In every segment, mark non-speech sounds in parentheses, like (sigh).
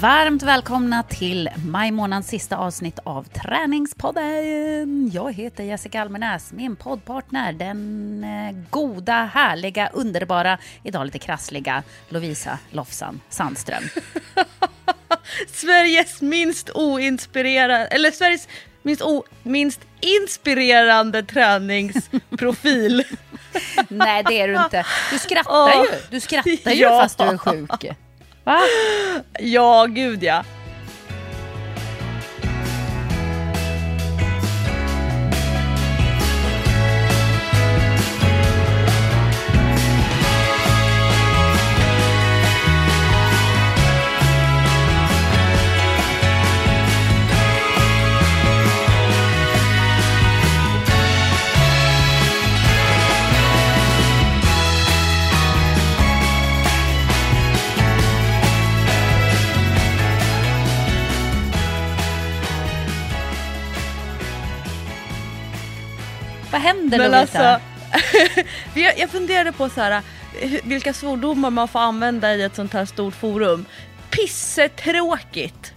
Varmt välkomna till maj månads sista avsnitt av Träningspodden. Jag heter Jessica Almenäs, min poddpartner, den eh, goda, härliga, underbara, idag lite krassliga Lovisa Lofsan Sandström. (laughs) Sveriges minst oinspirerande, eller Sveriges minst, o, minst inspirerande träningsprofil. (laughs) Nej, det är du inte. Du skrattar ju. (laughs) Du skrattar ju Ja. fast du är sjuk. Va? (gasps) ja, gud ja. Händer Men Lovisa? alltså, (laughs) jag, funderade på så här, hur- vilka svordomar man får använda i ett sånt här stort forum. Pissetråkigt.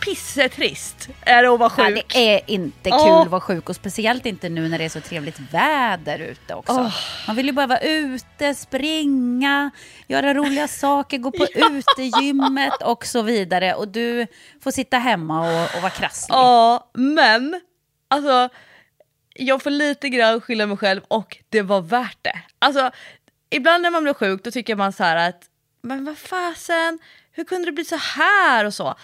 Pissetrist är det att vara Ja, sjuk. det är inte kul Åh. att vara sjuk och speciellt inte nu när det är så trevligt väder ute också. Åh. Man vill ju bara vara ute, springa, göra roliga saker, gå på (laughs) utegymmet och så vidare. Och du får sitta hemma och, och vara krasslig. Ja, men alltså jag får lite grann skylla mig själv och det var värt det. Alltså ibland när man blir sjuk då tycker man så här att men vad fasen, hur kunde det bli så här och så.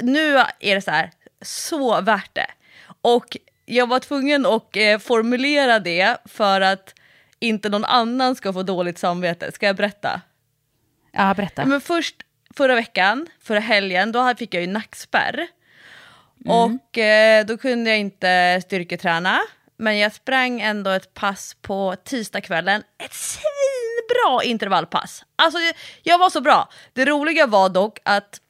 Nu är det så här, så värt det. Och jag var tvungen att eh, formulera det för att inte någon annan ska få dåligt samvete. Ska jag berätta? Ja, berätta. Men först förra veckan, förra helgen, då fick jag ju nackspärr. Och eh, då kunde jag inte styrketräna. Men jag sprang ändå ett pass på tisdagskvällen. Ett svinbra intervallpass. Alltså jag- jag var så bra. Det roliga var dock att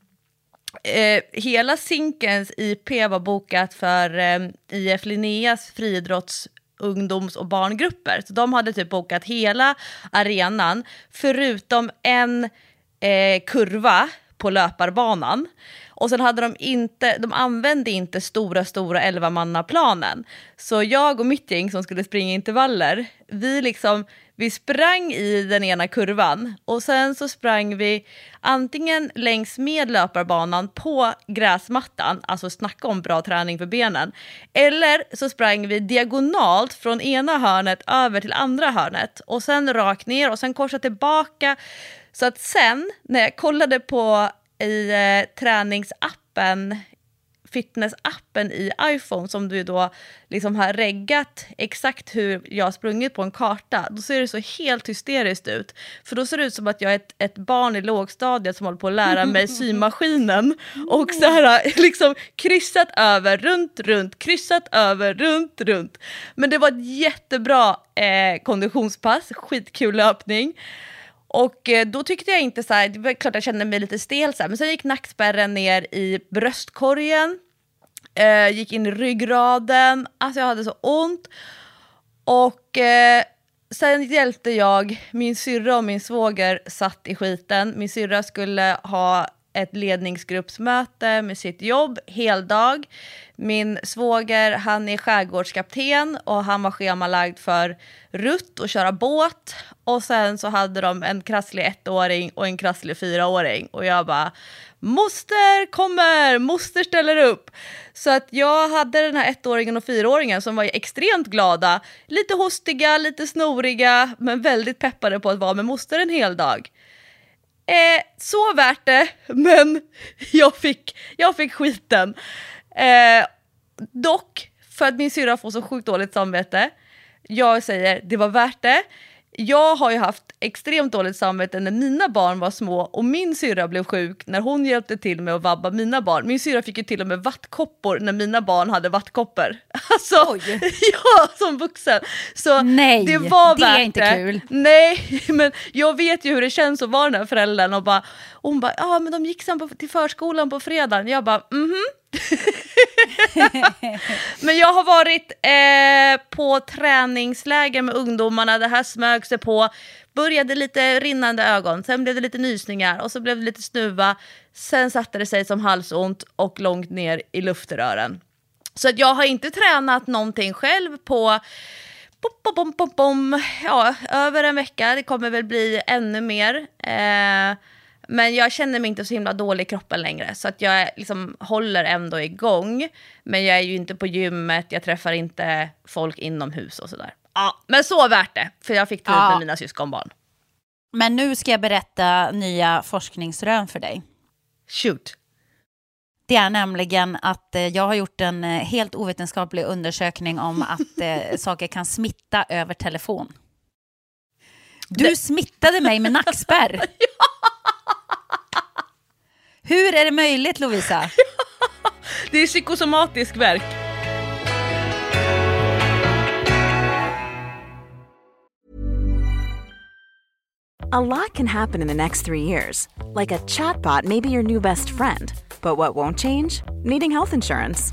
eh, hela Zinkens IP var bokat för eh, IF Linneas friidrotts ungdoms och barngrupper. Så de hade typ bokat hela arenan förutom en eh, kurva på löparbanan. Och sen hade de inte, de använde inte stora, stora 11-mannaplanen. Så jag och mitt gäng som skulle springa intervaller, vi liksom, vi sprang i den ena kurvan och sen så sprang vi antingen längs med löparbanan på gräsmattan, alltså snacka om bra träning för benen, eller så sprang vi diagonalt från ena hörnet över till andra hörnet och sen rakt ner och sen korsa tillbaka. Så att sen när jag kollade på i eh, träningsappen fitnessappen i iPhone som du då liksom har reggat exakt hur jag har sprungit på en karta, då ser det så helt hysteriskt ut. För då ser det ut som att jag är ett, ett barn i lågstadiet som håller på att lära mig (laughs) symaskinen och så här liksom kryssat över, runt, runt, kryssat över, runt, runt. Men det var ett jättebra eh, konditionspass, skitkul löpning. Och eh, då tyckte jag inte så här, det var klart jag kände mig lite stel så här, men sen gick nackspärren ner i bröstkorgen, eh, gick in i ryggraden, alltså jag hade så ont. Och eh, sen hjälpte jag, min syrra och min svåger satt i skiten. Min syrra skulle ha ett ledningsgruppsmöte med sitt jobb heldag. Min svåger han är skärgårdskapten och han var schemalagd för rutt och köra båt. Och sen så hade de en krasslig ettåring och en krasslig fyraåring. Och jag bara, moster kommer, moster ställer upp. Så att jag hade den här ettåringen och fyraåringen som var extremt glada. Lite hostiga, lite snoriga, men väldigt peppade på att vara med moster en hel dag. Eh, så värt det, men jag fick, jag fick skiten. Eh, dock, för att min syrra får så sjukt dåligt samvete, jag säger det var värt det. Jag har ju haft extremt dåligt samvete när mina barn var små och min syrra blev sjuk när hon hjälpte till med att vabba mina barn. Min syrra fick ju till och med vattkoppor när mina barn hade vattkoppor. (laughs) Alltså, Oj. (laughs) ja, som vuxen. Så Nej, det var det är inte det. kul. Nej, (laughs) men jag vet ju hur det känns att vara den här föräldern och bara, och hon bara, ja men de gick sen på, till förskolan på fredagen. Jag bara, mhm. (laughs) men jag har varit eh, på träningsläger med ungdomarna, det här smög sig på. Började lite rinnande ögon, sen blev det lite nysningar och så blev det lite snuva. Sen satte det sig som halsont och långt ner i luftrören. Så att jag har inte tränat någonting själv på bom, bom, bom, bom, ja, över en vecka. Det kommer väl bli ännu mer. Eh, men jag känner mig inte så himla dålig i kroppen längre. Så att jag liksom håller ändå igång. Men jag är ju inte på gymmet, jag träffar inte folk inomhus och sådär. Ja, men så värt det, för jag fick tid Ja. med mina syskonbarn. Men nu ska jag berätta nya forskningsrön för dig. Shoot. Det är nämligen att eh, jag har gjort en eh, helt ovetenskaplig undersökning om (laughs) att eh, saker kan smitta över telefon. Du smittade mig med nackspärr. (laughs) Hur är det möjligt, Lovisa? (laughs) Det är psykosomatisk verk. A lot can happen in the next three years. Like a chatbot may be your new best friend. But what won't change? Needing health insurance.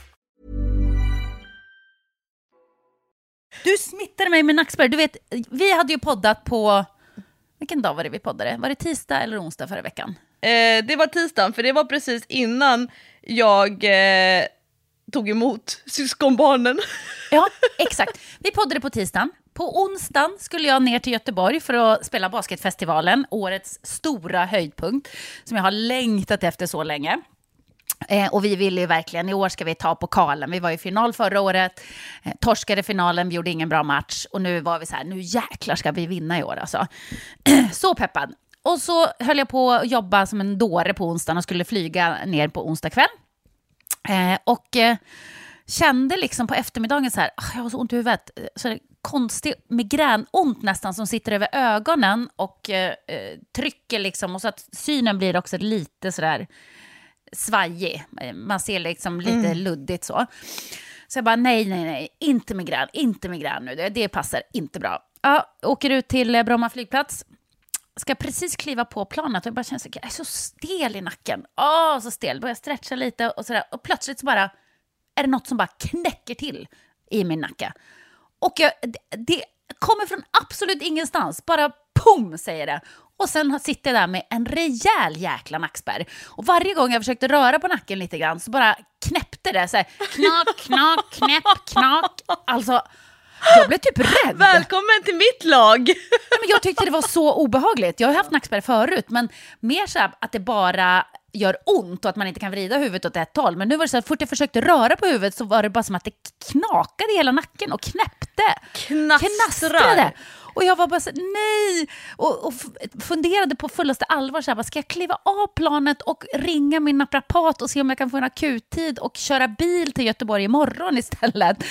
Du smittade mig med nackspärr. Du vet, vi hade ju poddat på... Vilken dag var det vi poddade? Var det tisdag eller onsdag förra veckan? Eh, det var tisdagen, för det var precis innan jag eh, tog emot syskonbarnen. (laughs) Ja, exakt. Vi poddade på tisdagen. På onsdagen skulle jag ner till Göteborg för att spela Basketfestivalen, årets stora höjdpunkt, som jag har längtat efter så länge. Eh, och vi ville ju verkligen, i år ska vi ta pokalen. Vi var i final förra året, eh, torskade finalen, vi gjorde ingen bra match. Och nu var vi så här, nu jäklar ska vi vinna i år alltså. (clears throat) så peppad. Och så höll jag på att jobba som en dåre på onsdagen och skulle flyga ner på onsdag kväll. Eh, och eh, kände liksom på eftermiddagen så här, "Ah, jag har så ont i huvudet. Eh, så det konstig migränont nästan som sitter över ögonen och eh, eh, trycker liksom. Och så att synen blir också lite så där svajig. Man ser liksom lite luddigt så. Så jag bara, nej, nej, nej, inte migrän, inte migrän nu, det, det passar inte bra. Ja, åker ut till eh, Bromma flygplats, ska precis kliva på planet och jag bara känner så, jag är så stel i nacken. Åh, så stel. Börjar stretcha lite och sådär. Och plötsligt så bara är det något som bara knäcker till i min nacke. Och jag, det, det kommer från absolut ingenstans, bara pum säger det. Och sen sitter jag där med en rejäl jäkla nackspärr. Och varje gång jag försökte röra på nacken lite grann så bara knäppte det så här, knak, knak, knäpp, knak. Alltså, jag blev typ rädd. Välkommen till mitt lag! Nej, men jag tyckte det var så obehagligt. Jag har haft nackspärr förut, men mer så här att det bara gör ont och att man inte kan vrida huvudet åt ett håll. Men nu var det så att fort jag försökte röra på huvudet så var det bara som att det knakade i hela nacken och knäppte. Knastrar. Knastrade. Och jag var bara så nej! Och, och funderade på fullaste allvar, så här, ska jag kliva av planet och ringa min naprapat och se om jag kan få en akuttid och köra bil till Göteborg imorgon istället?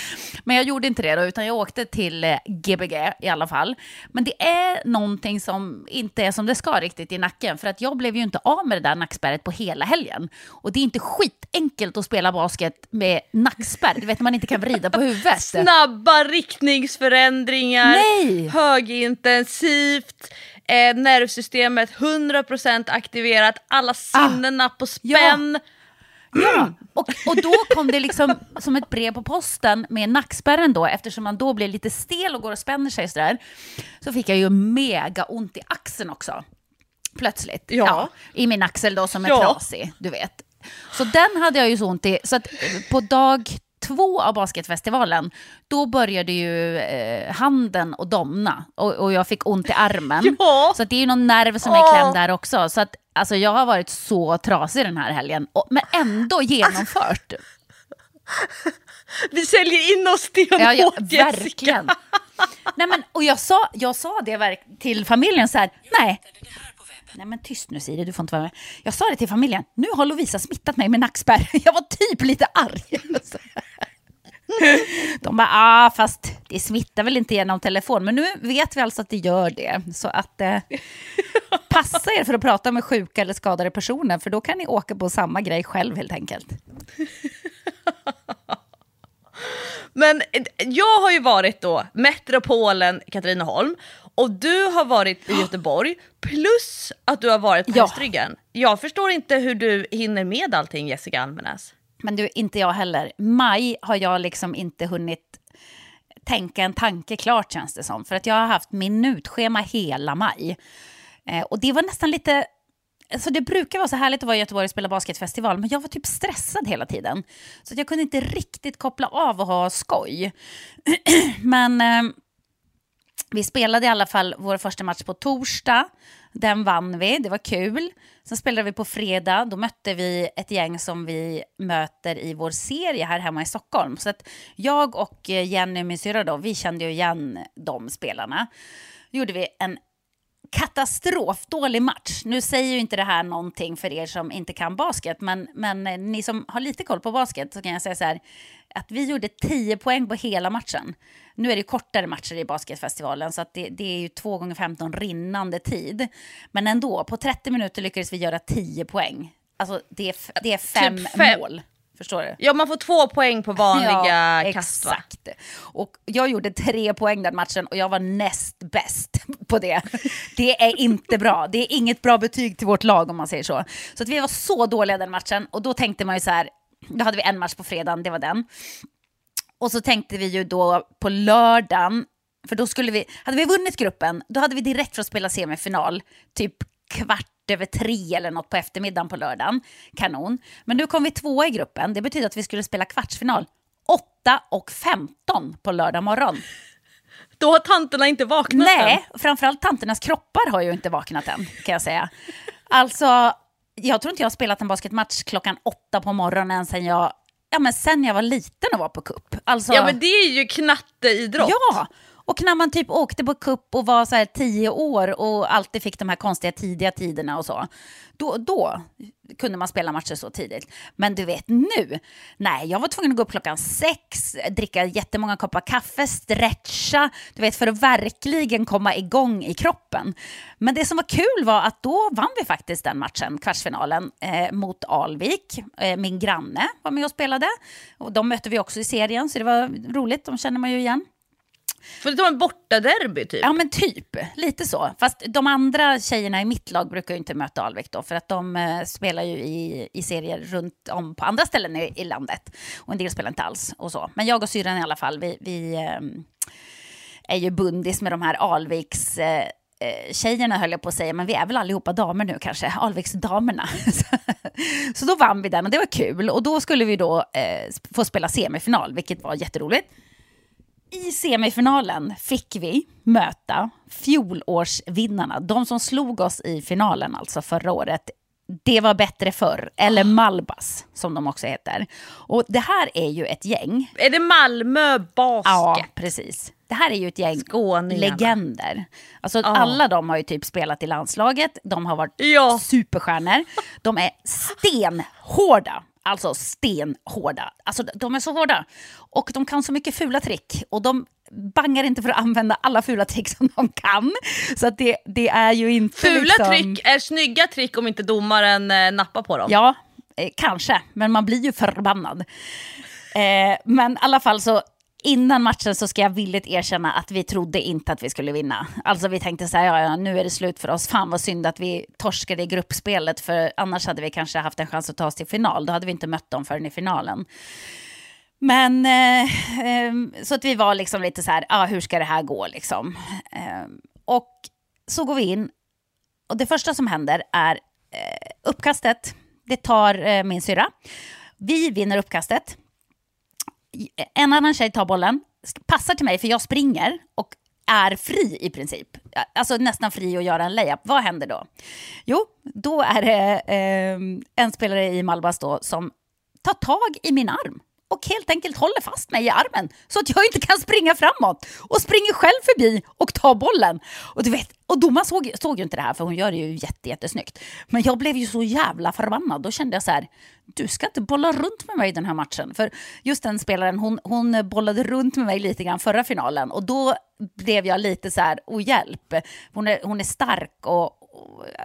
Men jag gjorde inte det då, utan jag åkte till eh, Gbg i alla fall. Men det är någonting som inte är som det ska riktigt i nacken, för att jag blev ju inte av med det där nackspärret på hela helgen. Och det är inte skitenkelt att spela basket med nackspärr, du vet man inte kan vrida på huvudet. (laughs) Snabba riktningsförändringar, Nej! Högintensivt, eh, nervsystemet 100% aktiverat, alla sinnena på spänn. Ja, och, och då kom det liksom som ett brev på posten med nackspärren då, eftersom man då blir lite stel och går och spänner sig sådär. Så fick jag ju mega ont i axeln också. Plötsligt. Ja. I min axel då som är Ja. trasig, du vet. Så den hade jag ju så ont i. Så att på dag två av basketfestivalen, då började ju eh, handen att domna. Och, och jag fick ont i armen. (laughs) Ja. Så det är ju någon nerv som är klämd där också. Så att alltså, jag har varit så trasig den här helgen, och, men ändå genomfört. (laughs) Vi säljer in oss stenhårt Ja, ja, Jessica. verkligen. Nej, men, och jag sa, jag sa det till familjen så här, nej. Nej men tyst nu Siri, du får inte vara med. Jag sa det till familjen, nu har Lovisa smittat mig med nackspärr. (laughs) Jag var typ lite arg. (laughs) De bara, ah fast det smittar väl inte genom telefon. Men nu vet vi alltså att det gör det. Så att eh, (laughs) passa er för att prata med sjuka eller skadade personer, för då kan ni åka på samma grej själv helt enkelt. (laughs) Men eh, jag har ju varit då metropolen Katrineholm och du har varit i (gasps) Göteborg plus att du har varit på Ja. Hästryggen. Jag förstår inte hur du hinner med allting Jessica Almenäs. Men du, inte jag heller. Maj har jag liksom inte hunnit tänka en tanke klart känns det som. För att jag har haft minutschema hela maj. Eh, och det var nästan lite... Alltså det brukar vara så härligt att vara i Göteborg och spela basketfestival, men jag var typ stressad hela tiden. Så att jag kunde inte riktigt koppla av och ha skoj. (clears throat) men eh, vi spelade i alla fall vår första match på torsdag. Den vann vi, det var kul. Sen spelade vi på fredag, då mötte vi ett gäng som vi möter i vår serie här hemma i Stockholm. Så att jag och eh, Jenny, min syrra, då, vi kände ju igen de spelarna. Då gjorde vi en katastrofdålig match. Nu säger ju inte det här någonting för er som inte kan basket, men, men eh, ni som har lite koll på basket så kan jag säga så här, att vi gjorde 10 poäng på hela matchen. Nu är det kortare matcher i basketfestivalen, så det, det är ju 2 gånger 15 rinnande tid. Men ändå, på 30 minuter lyckades vi göra 10 poäng. Alltså det är, det är fem, fem. mål. Förstår du? Ja man får två poäng på vanliga ja, kast va? exakt. Och jag gjorde tre poäng den matchen och jag var näst bäst på det. Det är inte bra. Det är inget bra betyg till vårt lag om man säger så. Så att vi var så dåliga den matchen och då tänkte man ju så här, då hade vi en match på fredagen, det var den. Och så tänkte vi ju då på lördagen, för då skulle vi, hade vi vunnit gruppen, då hade vi direkt för att spela semifinal, typ kvart över tre eller något på eftermiddagen på lördagen. Kanon. Men nu kom vi tvåa i gruppen, det betyder att vi skulle spela kvartsfinal. 8 och 15 på lördag morgon. Då har tanterna inte vaknat Nej, än. framförallt tanternas kroppar har ju inte vaknat än, kan jag säga. Alltså, jag tror inte jag har spelat en basketmatch klockan åtta på morgonen sen jag, ja, men sen jag var liten och var på cup. Alltså, Ja men det är ju knatteidrott. Ja, och när man typ åkte på cup och var så här tio år och alltid fick de här konstiga tidiga tiderna och så, då, då kunde man spela matcher så tidigt. Men du vet nu, nej, jag var tvungen att gå upp klockan sex, dricka jättemånga koppar kaffe, stretcha, du vet, för att verkligen komma igång i kroppen. Men det som var kul var att då vann vi faktiskt den matchen, kvartsfinalen, eh, mot Alvik. Eh, min granne var med och spelade. Och de mötte vi också i serien, så det var roligt, de känner man ju igen. För det var en bortaderby typ. Ja, men typ. Lite så. Fast de andra tjejerna i mitt lag brukar ju inte möta Alvik då, för att de eh, spelar ju i, i serier runt om på andra ställen i, i landet. Och en del spelar inte alls och så. Men jag och syrran i alla fall, vi, vi eh, är ju bundis med de här Alviks... Eh, eh, Tjejerna höll jag på att säga, men vi är väl allihopa damer nu kanske, (laughs) Alviksdamerna. (laughs) så då vann vi den och det var kul. Och då skulle vi då eh, få spela semifinal, vilket var jätteroligt. I semifinalen fick vi möta fjolårsvinnarna, de som slog oss i finalen alltså förra året. Det var bättre förr, eller Malbas som de också heter. Och det här är ju ett gäng. Är det Malmö basket? Ja, precis. Det här är ju ett gäng Skåningarna. legender. Alltså alla de har ju typ spelat i landslaget, de har varit Ja. superstjärnor. De är stenhårda. Alltså stenhårda. Alltså de är så hårda. Och de kan så mycket fula trick. Och de bangar inte för att använda alla fula trick som de kan. Så att det, det är ju inte Fula liksom... trick är snygga trick om inte domaren eh, nappar på dem. Ja, eh, kanske. Men man blir ju förbannad. Eh, men i alla fall så innan matchen så ska jag villigt erkänna att vi trodde inte att vi skulle vinna. Alltså vi tänkte så här, ja, ja, nu är det slut för oss. Fan vad synd att vi torskade i gruppspelet för annars hade vi kanske haft en chans att ta oss till final. Då hade vi inte mött dem förrän i finalen. Men eh, eh, så att vi var liksom lite så här, ah, hur ska det här gå liksom? Eh, och så går vi in och det första som händer är eh, uppkastet. Det tar eh, min syra. Vi vinner uppkastet. En annan tjej tar bollen, passar till mig för jag springer och är fri i princip. Alltså nästan fri att göra en layup. Vad händer då? Jo, då är det eh, en spelare i Malbas då som tar tag i min arm och helt enkelt håller fast mig i armen så att jag inte kan springa framåt och springer själv förbi och tar bollen. Och du vet, och domaren såg, såg ju inte det här för hon gör det ju jätte, jättesnyggt. Men jag blev ju så jävla förbannad. Då kände jag så här, du ska inte bolla runt med mig i den här matchen. För just den spelaren, hon, hon bollade runt med mig lite grann förra finalen och då blev jag lite så här, oh hjälp, hon är, hon är stark och,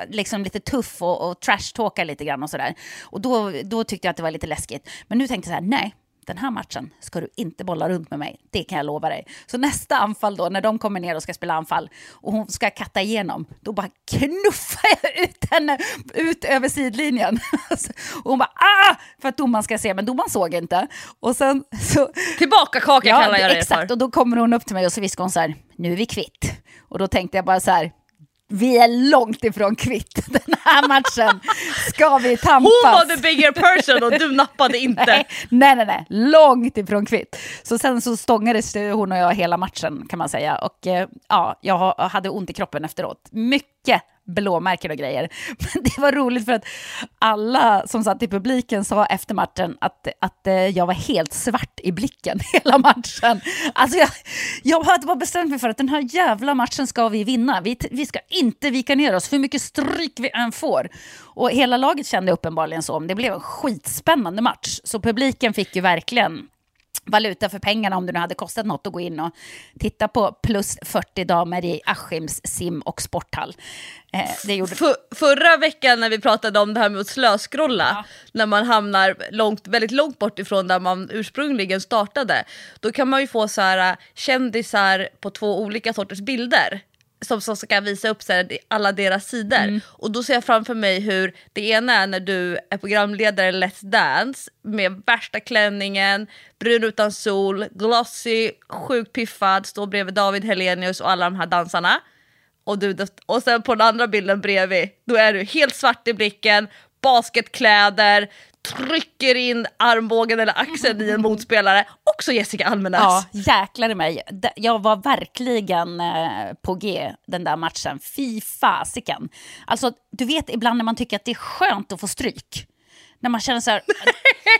liksom lite tuff och, och trashtalkar lite grann och sådär. Och då, då tyckte jag att det var lite läskigt. Men nu tänkte jag så här, nej, den här matchen ska du inte bolla runt med mig, det kan jag lova dig. Så nästa anfall då, när de kommer ner och ska spela anfall och hon ska katta igenom, då bara knuffar jag ut henne ut över sidlinjen. (laughs) och hon bara ah! För att domaren ska se, men domaren såg inte. Och sen så... Tillbaka kaka ja, kallar jag det Exakt, för. och då kommer hon upp till mig och så viskar hon så här, nu är vi kvitt. Och då tänkte jag bara så här, vi är långt ifrån kvitt (laughs) den här matchen. Ska vi tampas? Hon var the bigger person och du nappade (laughs) inte. nej, nej, nej, nej, långt ifrån kvitt. Så sen så stångades hon och jag hela matchen kan man säga. Och eh, ja, jag hade ont i kroppen efteråt. Mycket blåmärken och grejer. (laughs) Men det var roligt för att alla som satt i publiken sa efter matchen att, att eh, jag var helt svart i blicken (laughs) hela matchen. Alltså jag, jag hade bara bestämt mig för att den här jävla matchen ska vi vinna. Vi, vi ska inte vika ner oss, hur mycket stryk vi än får. Och hela laget kände uppenbarligen så. Det blev en skitspännande match. Så publiken fick ju verkligen valuta för pengarna om det nu hade kostat något att gå in och titta på plus 40 damer i Askims sim och sporthall. Eh, det gjorde... För, förra veckan när vi pratade om det här med att slöskrolla, ja. när man hamnar långt, väldigt långt bort ifrån där man ursprungligen startade, då kan man ju få så här, äh, kändisar på två olika sorters bilder som, som ska visa upp så här, alla deras sidor. Mm. Och då ser jag framför mig hur det ena är när du är programledare i Let's Dance med värsta klänningen, brun utan sol, glossy, sjukt piffad, står bredvid David Helenius och alla de här dansarna. Och, du, och sen på den andra bilden bredvid, då är du helt svart i blicken, basketkläder, trycker in armbågen eller axeln i en motspelare. Också Jessica Almenäs. Ja, jäklar i mig. Jag var verkligen eh, på G den där matchen. Fy fasiken. Alltså, du vet ibland när man tycker att det är skönt att få stryk när man känner så här... (laughs)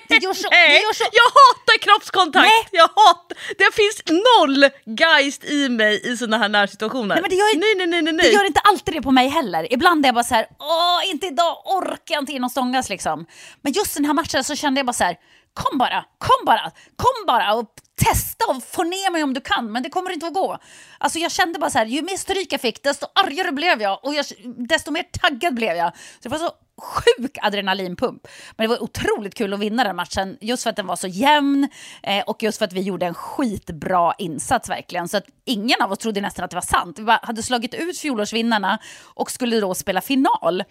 Det gör så, det gör så... Jag hatar kroppskontakt! Nej. Jag hatar, det finns noll geist i mig i såna här närsituationer. Nej, men det gör, nej, nej, nej, nej, nej. Det gör inte alltid det på mig heller. Ibland är jag bara så här, åh, inte idag, orkar jag inte in och stångas liksom. Men just den här matchen så kände jag bara så här, kom bara, kom bara, kom bara och testa och få ner mig om du kan, men det kommer inte att gå. Alltså jag kände bara så här, ju mer stryk jag fick, desto argare blev jag och jag, desto mer taggad blev jag. Så det var så sjuk adrenalinpump. Men det var otroligt kul att vinna den matchen, just för att den var så jämn eh, och just för att vi gjorde en skitbra insats verkligen. Så att ingen av oss trodde nästan att det var sant. Vi bara hade slagit ut fjolårsvinnarna och skulle då spela final.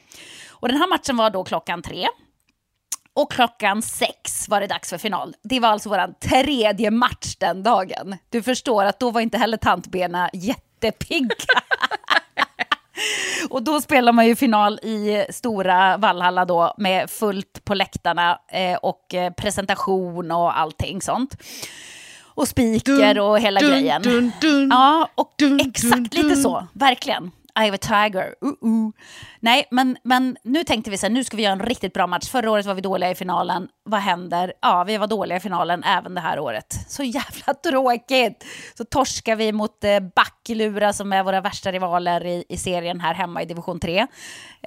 Och den här matchen var då klockan tre. Och klockan sex var det dags för final. Det var alltså vår tredje match den dagen. Du förstår att då var inte heller tantbena jättepigga. (laughs) Och då spelar man ju final i stora Valhalla då med fullt på läktarna eh, och eh, presentation och allting sånt. Och speaker och hela dun, grejen. Dun, dun, ja, och exakt lite så, verkligen. I have a tiger. Uh -uh. Nej, men, men nu tänkte vi så här, nu ska vi göra en riktigt bra match. Förra året var vi dåliga i finalen. Vad händer? Ja, vi var dåliga i finalen även det här året. Så jävla (laughs) tråkigt! Så torskar vi mot eh, Backlura som är våra värsta rivaler i, i serien här hemma i division 3. Eh,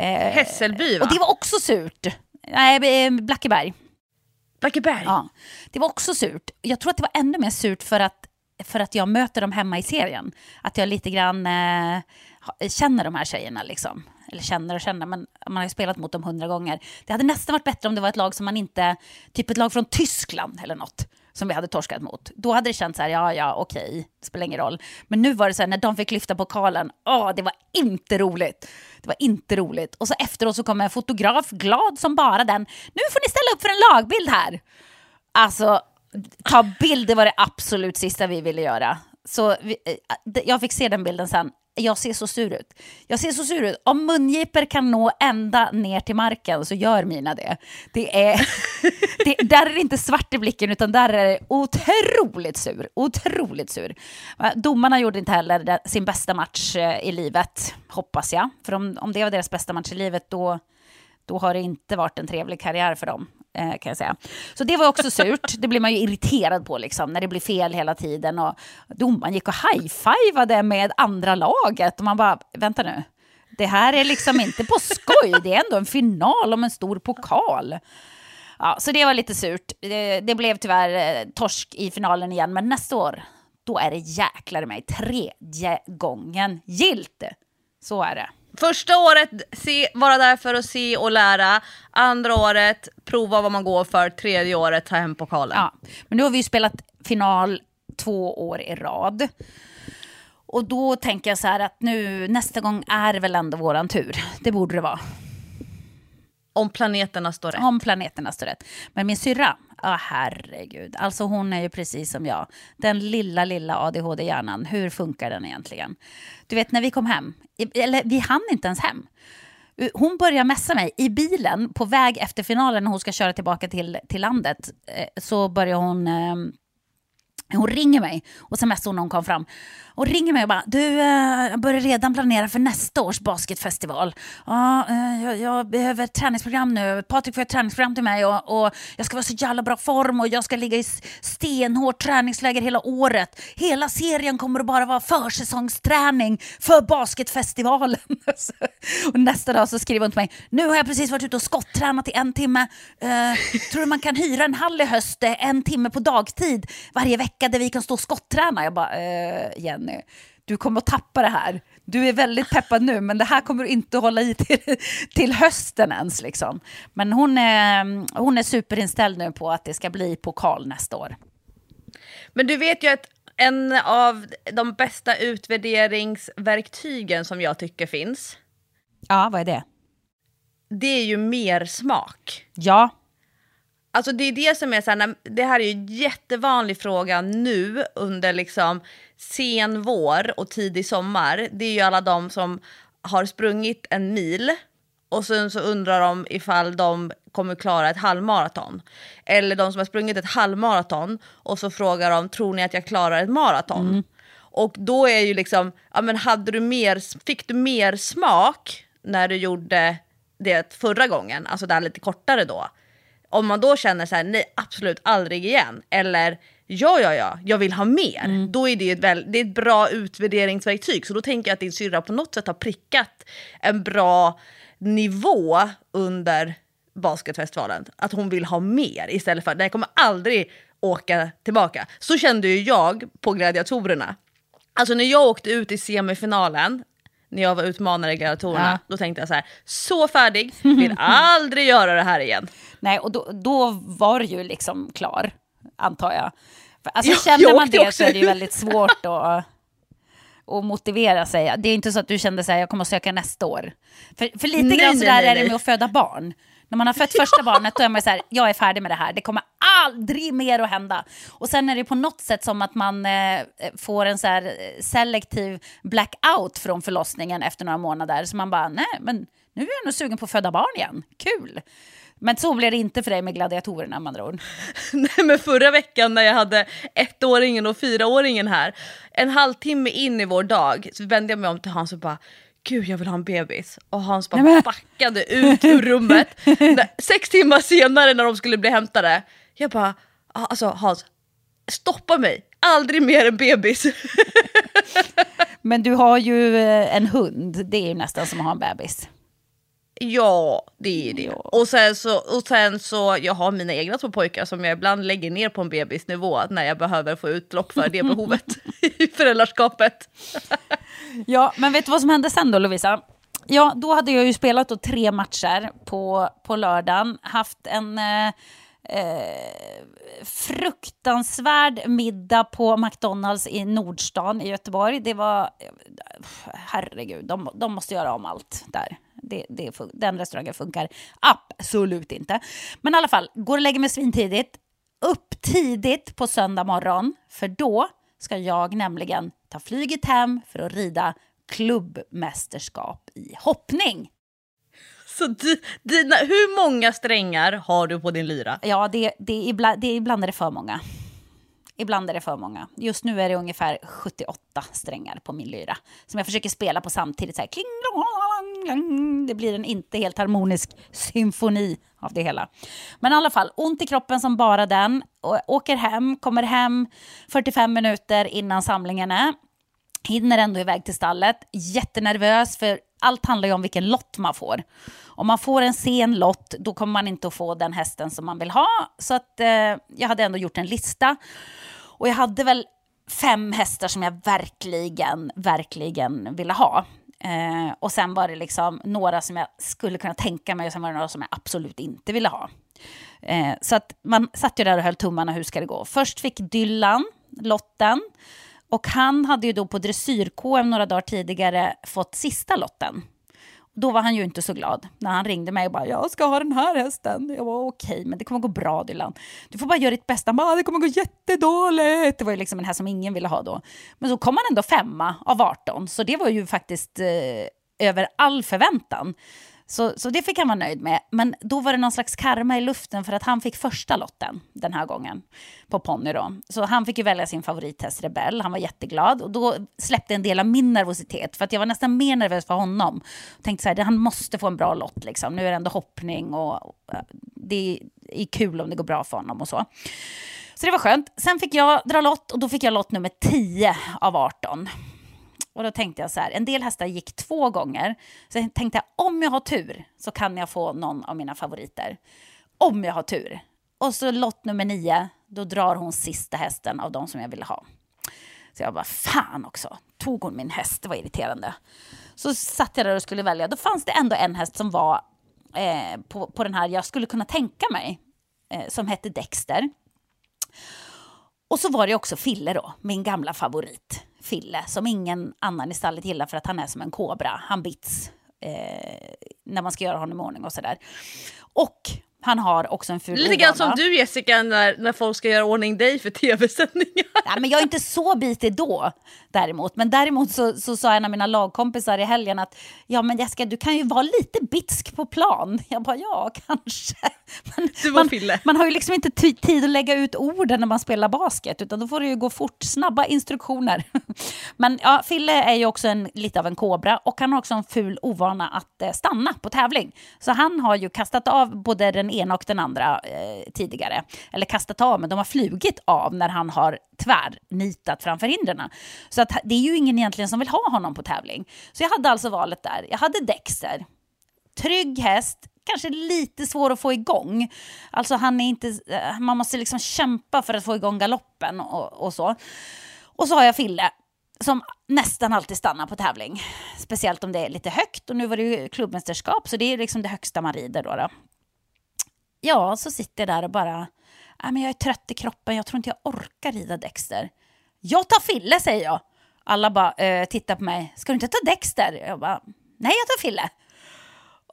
Hässelby, va? Och det var också surt. Nej, eh, Blackeberg. Blackeberg? Ja, det var också surt. Jag tror att det var ännu mer surt för att, för att jag möter dem hemma i serien. Att jag lite grann... Eh, känner de här tjejerna. Liksom. Eller känner och känner, men man har ju spelat mot dem hundra gånger. Det hade nästan varit bättre om det var ett lag som man inte, typ ett lag från Tyskland eller något, som vi hade torskat mot. Då hade det känts så här, ja, ja, okej, det spelar ingen roll. Men nu var det så här, när de fick lyfta pokalen, åh, det var inte roligt. Det var inte roligt. Och så efteråt så kom en fotograf, glad som bara den, nu får ni ställa upp för en lagbild här. Alltså, ta bild, det var det absolut sista vi ville göra. Så vi, eh, jag fick se den bilden sen jag ser så sur ut. Jag ser så sur ut. Om mungipor kan nå ända ner till marken så gör mina det. det, är, (laughs) det där är det inte svart i blicken utan där är det otroligt sur. Otroligt sur. Domarna gjorde inte heller sin bästa match eh, i livet, hoppas jag. För om, om det var deras bästa match i livet då, då har det inte varit en trevlig karriär för dem. Eh, kan jag säga. Så det var också surt. Det blir man ju irriterad på liksom, när det blir fel hela tiden. Och domaren gick och high-fivade med andra laget. Och man bara, vänta nu. Det här är liksom inte på skoj. Det är ändå en final om en stor pokal. Ja, så det var lite surt. Det, det blev tyvärr eh, torsk i finalen igen. Men nästa år, då är det jäklar i mig tredje gången gilt. Så är det. Första året se, vara där för att se och lära. Andra året prova vad man går för. Tredje året ta hem pokalen. Ja, men nu har vi ju spelat final två år i rad. Och då tänker jag så här att nu nästa gång är väl ändå våran tur. Det borde det vara. Om planeterna står rätt. Om planeterna står rätt. Men min syrra, ja herregud, alltså hon är ju precis som jag. Den lilla, lilla ADHD-hjärnan, hur funkar den egentligen? Du vet när vi kom hem, eller vi hann inte ens hem. Hon börjar messa mig i bilen på väg efter finalen när hon ska köra tillbaka till, till landet. Eh, så börjar hon Eh, hon ringer mig och smsar hon när hon kom fram. Och ringer mig och bara, du, eh, jag börjar redan planera för nästa års basketfestival. Ja, eh, jag, jag behöver ett träningsprogram nu. Patrik får ett träningsprogram till mig och, och, jag ska vara så jävla bra form och jag ska ligga i stenhårt träningsläger hela året. Hela serien kommer att bara vara försäsongsträning för basketfestivalen. (laughs) och nästa dag så skriver hon till mig, nu har jag precis varit ute och skottränat i en timme. Uh, tror du man kan hyra en hall i höst en timme på dagtid varje vecka där vi kan stå och skottträna? Jag bara, uh, Jenny Jenny. Du kommer att tappa det här. Du är väldigt peppad nu, men det här kommer du inte hålla i till, till hösten ens. Liksom. Men hon är, hon är superinställd nu på att det ska bli pokal nästa år. Men du vet ju att en av de bästa utvärderingsverktygen som jag tycker finns. Ja, vad är det? Det är ju mer smak. Ja. Alltså det är det som är så här, det här är ju en jättevanlig fråga nu under liksom sen vår och tidig sommar, det är ju alla de som har sprungit en mil och sen så undrar de ifall de kommer klara ett halvmaraton. Eller de som har sprungit ett halvmaraton och så frågar de, tror ni att jag klarar ett maraton? Mm. Och då är ju liksom, ja men hade du mer, fick du mer smak när du gjorde det förra gången, alltså där lite kortare då? Om man då känner så här, nej absolut aldrig igen, eller ja, ja, ja, jag vill ha mer. Mm. Då är det ett, väl, det är ett bra utvärderingsverktyg. Så då tänker jag att din syrra på något sätt har prickat en bra nivå under basketfestivalen. Att hon vill ha mer istället för att jag kommer aldrig åka tillbaka. Så kände ju jag på gladiatorerna. Alltså när jag åkte ut i semifinalen, när jag var utmanare i gladiatorerna, ja. då tänkte jag så här, så färdig, vill (laughs) aldrig göra det här igen. Nej, och då, då var du ju liksom klar antar jag. Alltså, ja, känner man det så är det ju väldigt svårt att, att motivera sig. Det är inte så att du kände att jag kommer att söka nästa år. För, för lite nej, grann sådär är det med att föda barn. När man har fött första barnet då är man så här, jag är färdig med det här, det kommer aldrig mer att hända. Och sen är det på något sätt som att man eh, får en så här eh, selektiv blackout från förlossningen efter några månader. Så man bara, nej men nu är jag nog sugen på att föda barn igen, kul. Men så blev det inte för dig med gladiatorerna med andra ord. (laughs) Nej men förra veckan när jag hade ettåringen och fyraåringen här, en halvtimme in i vår dag så vände jag mig om till Hans och bara gud jag vill ha en bebis. Och Hans bara Nej, backade ut ur rummet. (laughs) Sex timmar senare när de skulle bli hämtade, jag bara alltså Hans, stoppa mig, aldrig mer en bebis. (laughs) Men du har ju eh, en hund, det är ju nästan som att ha en bebis. Ja, det är det. Ja. Och, sen så, och sen så, jag har mina egna två pojkar som jag ibland lägger ner på en bebisnivå när jag behöver få utlopp för det behovet (laughs) i föräldraskapet. ja, men vet du vad som hände sen då Lovisa? Ja, då hade jag ju spelat då tre matcher på, på lördagen, haft en eh, eh, fruktansvärd middag på McDonalds i Nordstan i Göteborg. Det var, herregud, de, de måste göra om allt där. Det, det, den restaurangen funkar absolut inte. Men i alla fall, går och lägger mig svintidigt. Upp tidigt på söndag morgon, för då ska jag nämligen ta flyget hem för att rida klubbmästerskap i hoppning. Så dina, hur många strängar har du på din lyra? Ja, det, det, är ibland, det är ibland är det för många. Ibland är det för många. Just nu är det ungefär 78 strängar på min lyra som jag försöker spela på samtidigt. Så här, kling, det blir en inte helt harmonisk symfoni av det hela. Men i alla fall, ont i kroppen som bara den. Åker hem, kommer hem 45 minuter innan samlingen är. Hinner ändå iväg till stallet. Jättenervös, för allt handlar ju om vilken lott man får. Om man får en sen lott, då kommer man inte att få den hästen som man vill ha. Så att, eh, jag hade ändå gjort en lista. Och jag hade väl fem hästar som jag verkligen, verkligen ville ha. Eh, och sen var det liksom några som jag skulle kunna tänka mig och sen var det några som jag absolut inte ville ha. Eh, så att man satt ju där och höll tummarna, hur ska det gå? Först fick Dylan lotten. Och han hade ju då på dressyr-KM några dagar tidigare fått sista lotten. Då var han ju inte så glad när han ringde mig och bara “jag ska ha den här hästen”. Jag var okej, okay, men det kommer gå bra Dylan. Du får bara göra ditt bästa. bara, “Det kommer gå jättedåligt”. Det var ju liksom en häst som ingen ville ha då. Men så kom han ändå femma av 18, så det var ju faktiskt eh, över all förväntan. Så, så det fick han vara nöjd med. Men då var det någon slags karma i luften för att han fick första lotten den här gången på ponny. Så han fick ju välja sin favorithäst Rebell. Han var jätteglad och då släppte en del av min nervositet för att jag var nästan mer nervös för honom. Jag tänkte så här, han måste få en bra lott liksom. Nu är det ändå hoppning och eh, det är kul om det går bra för honom och så. Så det var skönt. Sen fick jag dra lott och då fick jag lott nummer 10 av 18. Och då tänkte jag så här, en del hästar gick två gånger. Så jag tänkte jag, om jag har tur så kan jag få någon av mina favoriter. Om jag har tur. Och så lott nummer nio, då drar hon sista hästen av de som jag ville ha. Så jag bara, fan också, tog hon min häst? Det var irriterande. Så satt jag där och skulle välja. Då fanns det ändå en häst som var eh, på, på den här jag skulle kunna tänka mig, eh, som hette Dexter. Och så var det också Fille då, min gamla favorit. Fille, som ingen annan i stallet gillar för att han är som en kobra. Han bits eh, när man ska göra honom i ordning och sådär. Och han har också en ful Lite grann som du Jessica när, när folk ska göra ordning dig för tv-sändningar. Nej, men jag är inte så bitig då däremot. Men däremot så, så sa en av mina lagkompisar i helgen att ja men Jessica du kan ju vara lite bitsk på plan. Jag bara ja kanske. Men du var man, Fille. man har ju liksom inte tid att lägga ut orden när man spelar basket utan då får det ju gå fort, snabba instruktioner. (laughs) Men ja, Fille är ju också en, lite av en kobra och han har också en ful ovana att eh, stanna på tävling. Så han har ju kastat av både den ena och den andra eh, tidigare. Eller kastat av, men de har flugit av när han har tvärnitat framför hindren. Så att, det är ju ingen egentligen som vill ha honom på tävling. Så jag hade alltså valet där. Jag hade Dexter. Trygg häst, kanske lite svår att få igång. Alltså han är inte, eh, man måste liksom kämpa för att få igång galoppen och, och så. Och så har jag Fille som nästan alltid stannar på tävling. Speciellt om det är lite högt och nu var det ju klubbmästerskap så det är liksom det högsta man rider då. då. Ja, så sitter jag där och bara, äh, men jag är trött i kroppen, jag tror inte jag orkar rida Dexter. Jag tar Fille, säger jag. Alla bara äh, tittar på mig, ska du inte ta Dexter? Jag bara, nej jag tar Fille.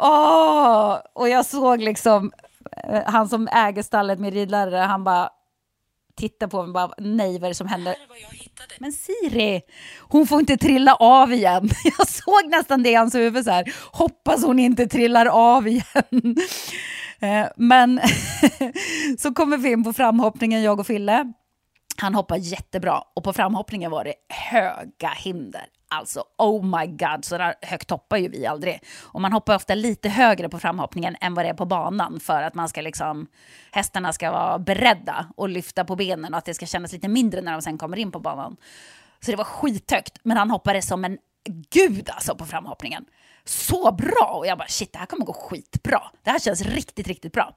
Åh! Och jag såg liksom äh, han som äger stallet med ridlärare, han bara tittar på mig och bara, nej vad är det som händer? Men Siri, hon får inte trilla av igen. (laughs) Jag såg nästan det i hans huvud så här, hoppas hon inte trillar av igen. Eh, men (laughs) så kommer vi in på framhoppningen, jag och Fille. Han hoppar jättebra och på framhoppningen var det höga hinder. Alltså, oh my god, så där högt hoppar ju vi aldrig. Och man hoppar ofta lite högre på framhoppningen än vad det är på banan för att man ska liksom, hästarna ska vara beredda och lyfta på benen och att det ska kännas lite mindre när de sen kommer in på banan. Så det var skithögt, men han hoppade som en gud alltså på framhoppningen så bra! Och jag bara shit, det här kommer gå skitbra. Det här känns riktigt, riktigt bra.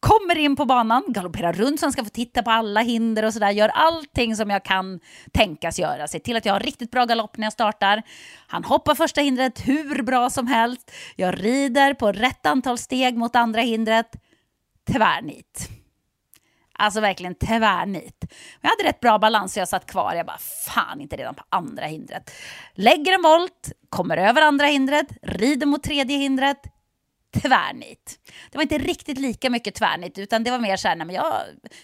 Kommer in på banan, galopperar runt så han ska få titta på alla hinder och sådär. Gör allting som jag kan tänkas göra. Se till att jag har riktigt bra galopp när jag startar. Han hoppar första hindret hur bra som helst. Jag rider på rätt antal steg mot andra hindret. Tvärnit. Alltså verkligen tvärnit. Jag hade rätt bra balans så jag satt kvar. Jag bara, fan inte redan på andra hindret. Lägger en volt, kommer över andra hindret, rider mot tredje hindret tvärnit. Det var inte riktigt lika mycket tvärnit, utan det var mer så här, nej men jag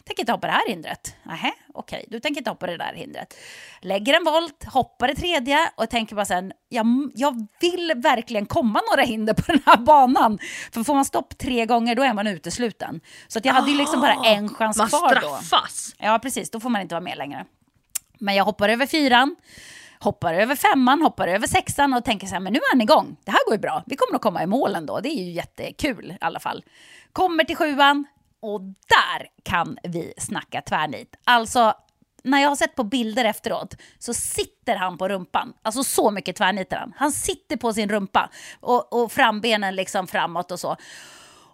tänker inte hoppa det här hindret. Nähä, okej, okay, du tänker inte hoppa det där hindret. Lägger en volt, hoppar det tredje och tänker bara sen, jag, jag vill verkligen komma några hinder på den här banan. För får man stopp tre gånger, då är man utesluten. Så att jag hade ju liksom bara en chans man kvar då. Man straffas? Ja, precis, då får man inte vara med längre. Men jag hoppar över fyran hoppar över femman, hoppar över sexan och tänker så här, men nu är han igång. Det här går ju bra. Vi kommer att komma i mål ändå. Det är ju jättekul i alla fall. Kommer till sjuan och där kan vi snacka tvärnit. Alltså, när jag har sett på bilder efteråt så sitter han på rumpan. Alltså så mycket tvärnitar han. Han sitter på sin rumpa och, och frambenen liksom framåt och så.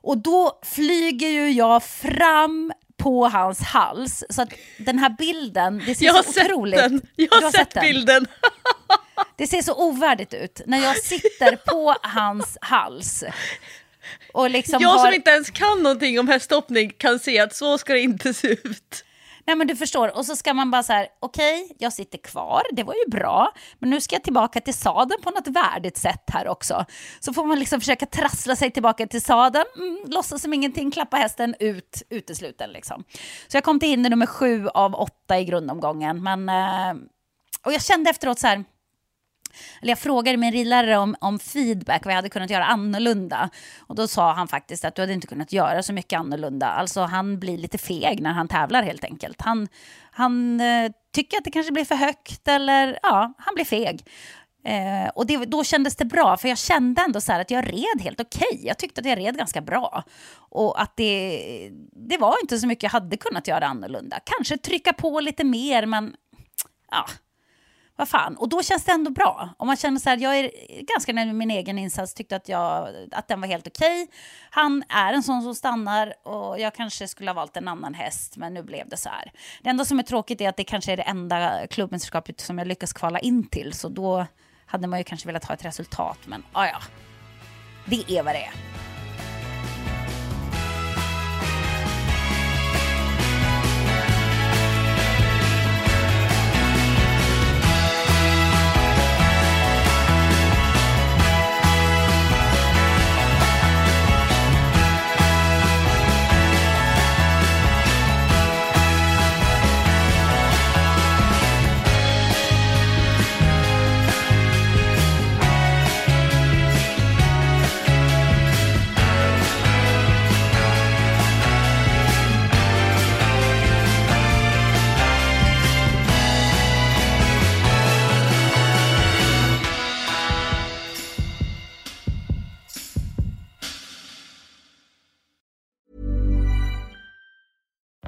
Och då flyger ju jag fram på hans hals. Så att den här bilden, det ser så otroligt... Den. Jag har, har sett, sett bilden. (laughs) Det ser så ovärdigt ut när jag sitter på hans hals. Och liksom jag har... som inte ens kan någonting om hästhoppning kan se att så ska det inte se ut. Nej men du förstår, och så ska man bara så här, okej, okay, jag sitter kvar, det var ju bra, men nu ska jag tillbaka till sadeln på något värdigt sätt här också. Så får man liksom försöka trassla sig tillbaka till sadeln, mm, låtsas som ingenting, klappa hästen ut, utesluten liksom. Så jag kom till hinder nummer sju av åtta i grundomgången, men... Eh, och jag kände efteråt så här, eller jag frågade min ridlärare om, om feedback, vad jag hade kunnat göra annorlunda. Och då sa han faktiskt att du hade inte kunnat göra så mycket annorlunda. Alltså han blir lite feg när han tävlar helt enkelt. Han, han eh, tycker att det kanske blir för högt eller ja, han blir feg. Eh, och det, då kändes det bra, för jag kände ändå så att jag red helt okej. Okay. Jag tyckte att jag red ganska bra. Och att det, det var inte så mycket jag hade kunnat göra annorlunda. Kanske trycka på lite mer, men ja, vad fan, och då känns det ändå bra. Om man känner så här, jag är ganska nöjd med min egen insats, tyckte att, jag, att den var helt okej. Okay. Han är en sån som stannar och jag kanske skulle ha valt en annan häst, men nu blev det så här. Det enda som är tråkigt är att det kanske är det enda klubbmästerskapet som jag lyckas kvala in till, så då hade man ju kanske velat ha ett resultat, men ja, ja. Det är vad det är.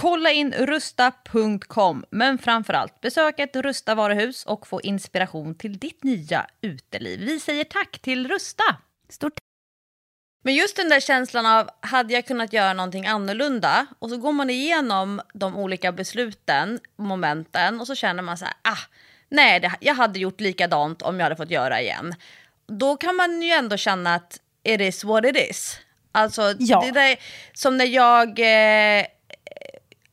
Kolla in rusta.com, men framförallt besök ett Rusta varuhus och få inspiration till ditt nya uteliv. Vi säger tack till Rusta! Stort Men just den där känslan av, hade jag kunnat göra någonting annorlunda? Och så går man igenom de olika besluten, momenten, och så känner man så här, ah, nej, det, jag hade gjort likadant om jag hade fått göra igen. Då kan man ju ändå känna att it is what it is. Alltså, Ja. det där, som när jag... Eh,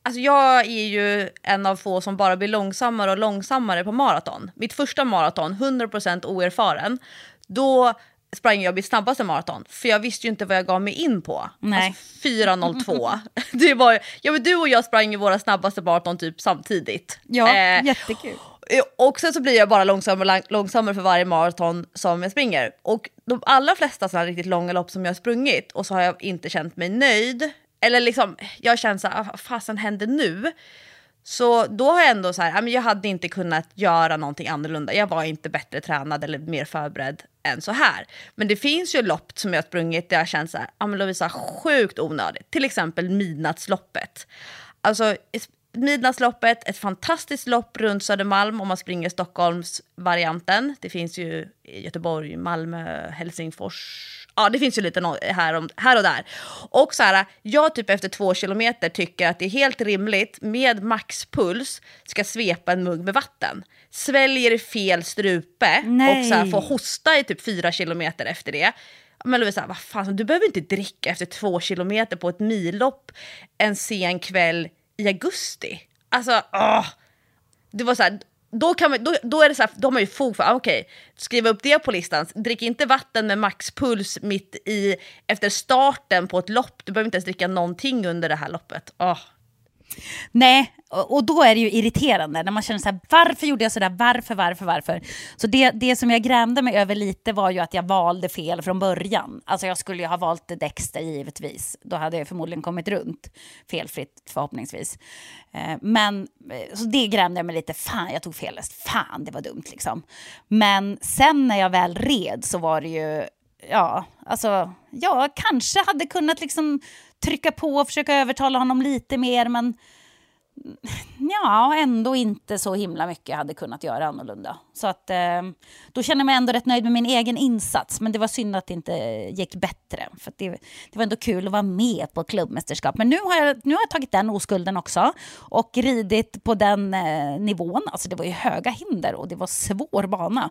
Alltså jag är ju en av få som bara blir långsammare och långsammare på maraton. Mitt första maraton, 100% oerfaren, då sprang jag mitt snabbaste maraton. För jag visste ju inte vad jag gav mig in på. Nej. Alltså 4.02. (laughs) det var, ja, men du och jag sprang ju våra snabbaste maraton typ samtidigt. Eh, jättekul. och sen så blir jag bara långsammare, långsammare för varje maraton som jag springer. Och de allra flesta sådana riktigt långa lopp som jag har sprungit och så har jag inte känt mig nöjd. Eller liksom, jag har känt såhär, ah, vad fasen händer nu? Så då har jag ändå så här, ah, jag hade inte kunnat göra någonting annorlunda. Jag var inte bättre tränad eller mer förberedd än så här. Men det finns ju lopp som jag har sprungit där jag har känt så här, ja men Lovisa, sjukt onödigt. Till exempel midnattsloppet. Alltså Midnattsloppet, ett fantastiskt lopp runt Södermalm om man springer Stockholmsvarianten. Det finns ju i Göteborg, Malmö, Helsingfors. Ja, det finns ju lite här, om, här och där. Och så här, jag typ efter två kilometer tycker att det är helt rimligt med maxpuls ska svepa en mugg med vatten. Sväljer i fel strupe Nej. och så här, får hosta i typ fyra kilometer efter det. Men Lovisa, vad fan, du behöver inte dricka efter två kilometer på ett millopp en sen kväll i augusti. Alltså, åh. Det var så här, då, kan man, då, då är det så här, då har man ju fog för, okej, okej, skriva upp det på listan. Drick inte vatten med maxpuls mitt i, efter starten på ett lopp. Du behöver inte ens dricka någonting under det här loppet. Oh, Nej, och då är det ju irriterande när man känner så här, varför gjorde jag så där? varför, varför, varför? Så det, det som jag grämde mig över lite var ju att jag valde fel från början. Alltså jag skulle ju ha valt Dexter givetvis, då hade jag förmodligen kommit runt felfritt förhoppningsvis. Eh, men, eh, så det grämde jag mig lite, fan jag tog fel häst, fan det var dumt liksom. Men sen när jag väl red så var det ju, ja, alltså, jag kanske hade kunnat liksom trycka på och försöka övertala honom lite mer, men ja, ändå inte så himla mycket jag hade kunnat göra annorlunda. Så att, eh, då känner jag mig ändå rätt nöjd med min egen insats. Men det var synd att det inte gick bättre. För att det, det var ändå kul att vara med på klubbmästerskap. Men nu har jag, nu har jag tagit den oskulden också och ridit på den eh, nivån. Alltså det var ju höga hinder och det var svår bana.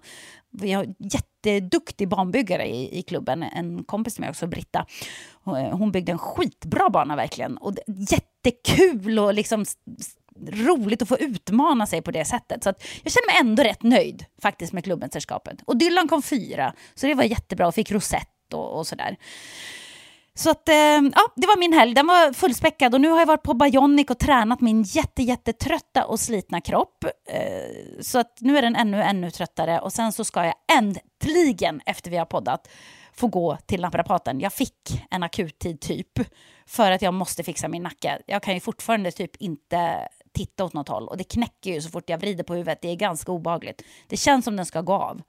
Vi har jätteduktig banbyggare i, i klubben, en kompis med mig också, Britta. Eh, hon byggde en skitbra bana verkligen. Och det- jättekul och liksom roligt att få utmana sig på det sättet. Så att jag känner mig ändå rätt nöjd faktiskt med klubbmästerskapet. Och Dylan kom fyra, så det var jättebra och fick rosett och, och sådär. Så att, eh, ja, det var min helg. Den var fullspäckad och nu har jag varit på Bionic och tränat min jätte, jättetrötta och slitna kropp. Eh, så att nu är den ännu, ännu tröttare och sen så ska jag äntligen, efter vi har poddat, få gå till naprapaten. Jag fick en akuttid typ för att jag måste fixa min nacke. Jag kan ju fortfarande typ inte titta åt något håll och det knäcker ju så fort jag vrider på huvudet. Det är ganska obehagligt. Det känns som den ska gå av.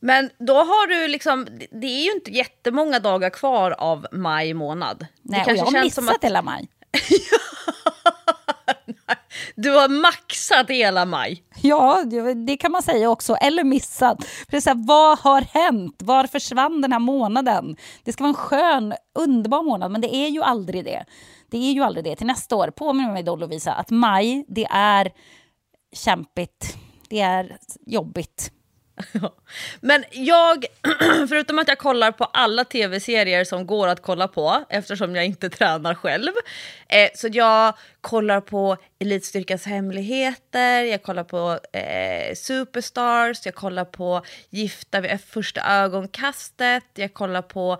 Men då har du liksom, det är ju inte jättemånga dagar kvar av maj månad. Nej, det och jag har missat som att hela maj. (laughs) (laughs) du har maxat hela maj. Ja, det- kan man säga också. Eller missat. För det är så här, vad har hänt? Var försvann den här månaden? Det ska vara en skön, underbar månad, men det är ju aldrig det. Det är ju aldrig det. Till nästa år, påminn mig då Lovisa, att maj, det är kämpigt. Det är jobbigt. (laughs) Men jag, (clears throat) förutom att jag kollar på alla tv-serier som går att kolla på eftersom jag inte (laughs) tränar själv. Eh, så jag kollar på Elitstyrkans hemligheter, jag kollar på eh, Superstars, jag kollar på Gifta vid första ögonkastet, jag kollar på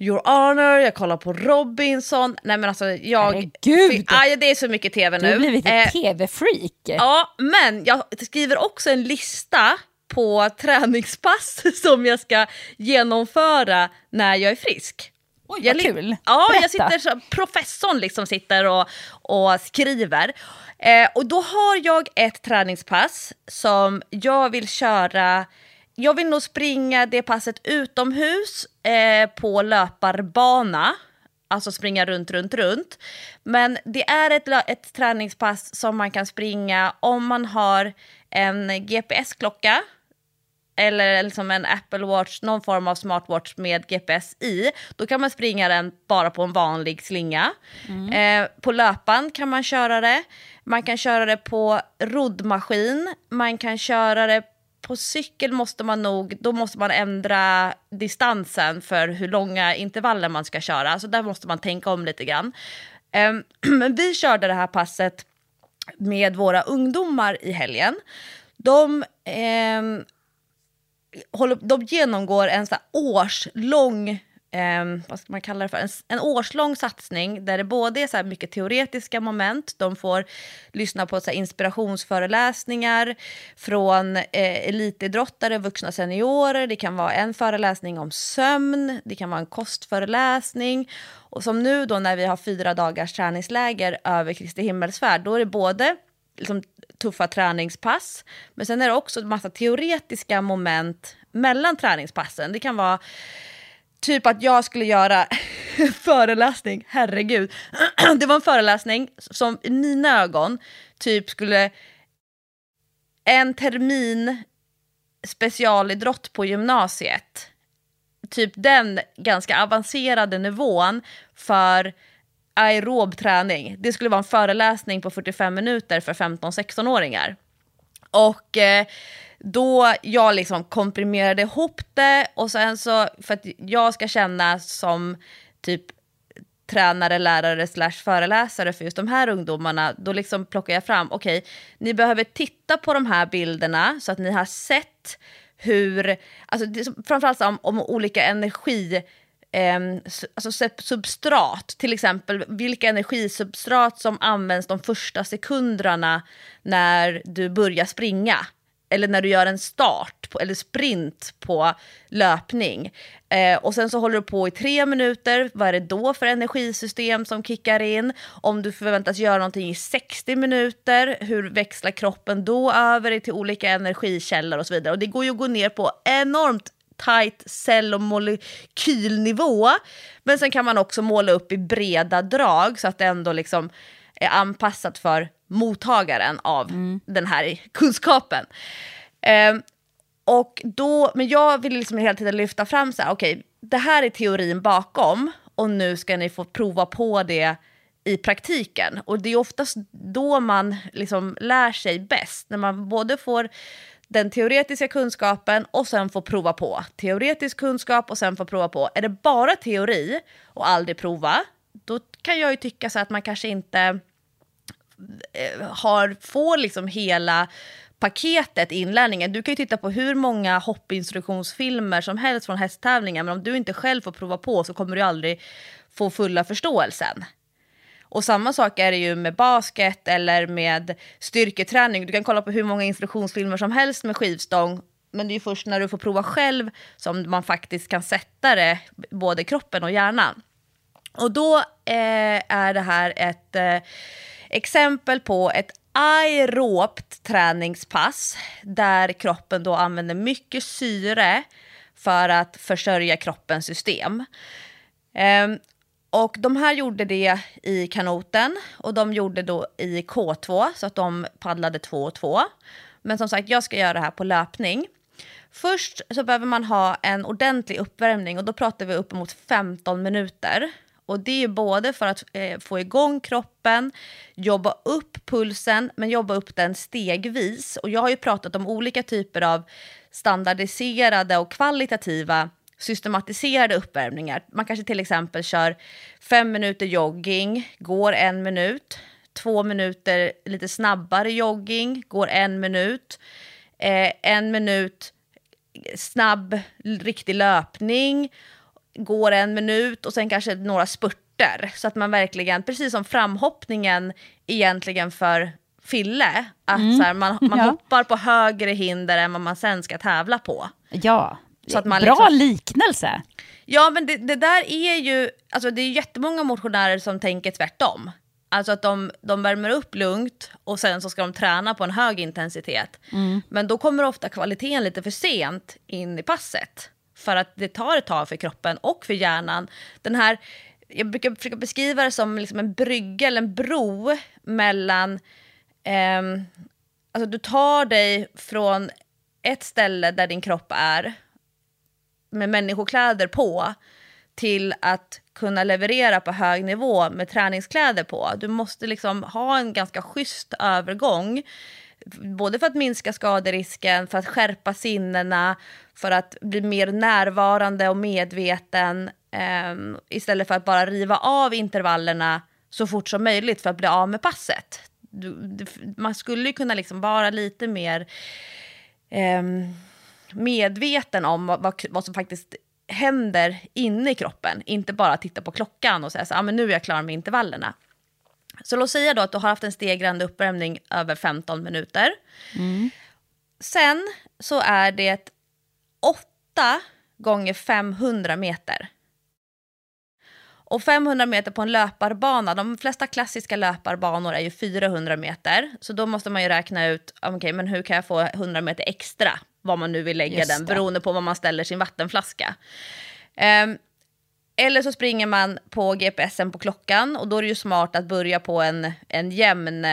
Your Honor, jag kollar på Robinson. Nej men alltså jag... Herregud! Aj, det är så mycket tv Du nu. har blivit ett Eh, tv-freak. Ja, men jag skriver också en lista på träningspass (laughs) som jag ska genomföra när jag är frisk. Oj, jag vad kul. Ja, jag Berätta. sitter så, professorn liksom sitter och, och skriver. Eh, och då har jag ett träningspass som jag vill köra. Jag vill nog springa det passet utomhus eh, på löparbana. Alltså springa runt, runt, runt. Men det är ett, ett träningspass som man kan springa om man har en GPS-klocka eller liksom en Apple Watch, någon form av smartwatch med GPS i, då kan man springa den bara på en vanlig slinga. Eh, på löpan kan man köra det. Man kan köra det på roddmaskin. Man kan köra det på cykel måste man nog, då måste man ändra distansen för hur långa intervaller man ska köra. Så där måste man tänka om lite grann. Eh, (clears throat) men vi körde det här passet med våra ungdomar i helgen. De ehm, håller, de genomgår en så här årslång, eh, vad ska man kalla det för, en, en årslång satsning där det både är så här mycket teoretiska moment, de får lyssna på så här inspirationsföreläsningar från eh, elitidrottare, vuxna seniorer, det kan vara en föreläsning om sömn, det kan vara en kostföreläsning. Och som nu då när vi har fyra dagars träningsläger över Kristi himmelsfärd, då är det både liksom, tuffa träningspass. Men sen är det också en massa teoretiska moment mellan träningspassen. Det kan vara typ att jag skulle göra (laughs) föreläsning, herregud. (clears throat) Det var en föreläsning som i mina ögon typ skulle en termin specialidrott på gymnasiet. Typ den ganska avancerade nivån för aerob träning. Det skulle vara en föreläsning på 45 minuter för 15-16-åringar. Och eh, då jag liksom komprimerade ihop det och sen så för att jag ska känna som typ tränare, lärare slash föreläsare för just de här ungdomarna, då liksom plockar jag fram, okej, ni behöver titta på de här bilderna så att ni har sett hur, alltså framförallt om, om olika energi, eh, alltså substrat, till exempel vilka energisubstrat som används de första sekunderna när du börjar springa eller när du gör en start på, eller sprint på löpning. Eh, och sen så håller du på i tre minuter, vad är det då för energisystem som kickar in? Om du förväntas göra någonting i 60 minuter, hur växlar kroppen då över till olika energikällor och så vidare. Och det går ju att gå ner på enormt tight cell och molekylnivå. Men sen kan man också måla upp i breda drag så att det ändå liksom är anpassat för mottagaren av den här kunskapen. Ehm, och då, men jag vill liksom hela tiden lyfta fram så här, okej, det här är teorin bakom och nu ska ni få prova på det i praktiken. Och det är oftast då man liksom lär sig bäst, när man både får den teoretiska kunskapen och sen få prova på. Teoretisk kunskap och sen få prova på. Är det bara teori och aldrig prova, då kan jag ju tycka så att man kanske inte eh, har, får liksom hela paketet inlärningen. Du kan ju titta på hur många hoppinstruktionsfilmer som helst från hästtävlingar men om du inte själv får prova på så kommer du aldrig få fulla förståelsen. Och samma sak är det ju med basket eller med styrketräning. Du kan kolla på hur många instruktionsfilmer som helst med skivstång men det är ju först när du får prova själv som man faktiskt kan sätta det, både kroppen och hjärnan. Och då eh, är det här ett eh, exempel på ett aerobt träningspass där kroppen då använder mycket syre för att försörja kroppens system. Eh, och de här gjorde det i kanoten och de gjorde då i K2 så att de paddlade två och två. Men som sagt, jag ska göra det här på löpning. Först så behöver man ha en ordentlig uppvärmning och då pratar vi uppemot 15 minuter. Och det är både för att eh, få igång kroppen, jobba upp pulsen, men jobba upp den stegvis. Och jag har ju pratat om olika typer av standardiserade och kvalitativa systematiserade uppvärmningar. Man kanske till exempel kör fem minuter jogging, går en minut, två minuter lite snabbare jogging, går en minut, eh, en minut snabb riktig löpning, går en minut och sen kanske några spurter. Så att man verkligen, precis som framhoppningen egentligen för Fille, att så här, man, man (laughs) Ja. hoppar på högre hinder än vad man sen ska tävla på. Ja, Så att man bra liksom- liknelse. Ja, men det, det där är ju... Alltså det är jättemånga motionärer som tänker tvärtom. Alltså att de, de värmer upp lugnt och sen så ska de träna på en hög intensitet. Men då kommer ofta kvaliteten lite för sent in i passet. För att det tar ett tag för kroppen och för hjärnan. Den här, jag brukar försöka beskriva det som liksom en brygga eller en bro mellan... ehm, alltså du tar dig från ett ställe där din kropp är med människokläder på till att kunna leverera på hög nivå med träningskläder på. Du måste liksom ha en ganska schysst övergång. Både för att minska skaderisken, för att skärpa sinnena, för att bli mer närvarande och medveten ehm, istället för att bara riva av intervallerna så fort som möjligt för att bli av med passet. Du, du, man skulle ju kunna liksom vara lite mer Um, medveten om vad, vad, vad som faktiskt händer inne i kroppen. Inte bara titta på klockan och säga så ah, men nu är jag klar med intervallerna. Så låt säga då att du har haft en stegrande uppvärmning över 15 minuter. Sen så är det 8 gånger 500 meter. Och 500 meter på en löparbana, de flesta klassiska löparbanor är ju 400 meter. Så då måste man ju räkna ut, okej men hur kan jag få 100 meter extra? Vad man nu vill lägga Just den, det. beroende på var man ställer sin vattenflaska. Ehm, eller så springer man på GPSen på klockan och då är det ju smart att börja på en, en jämn,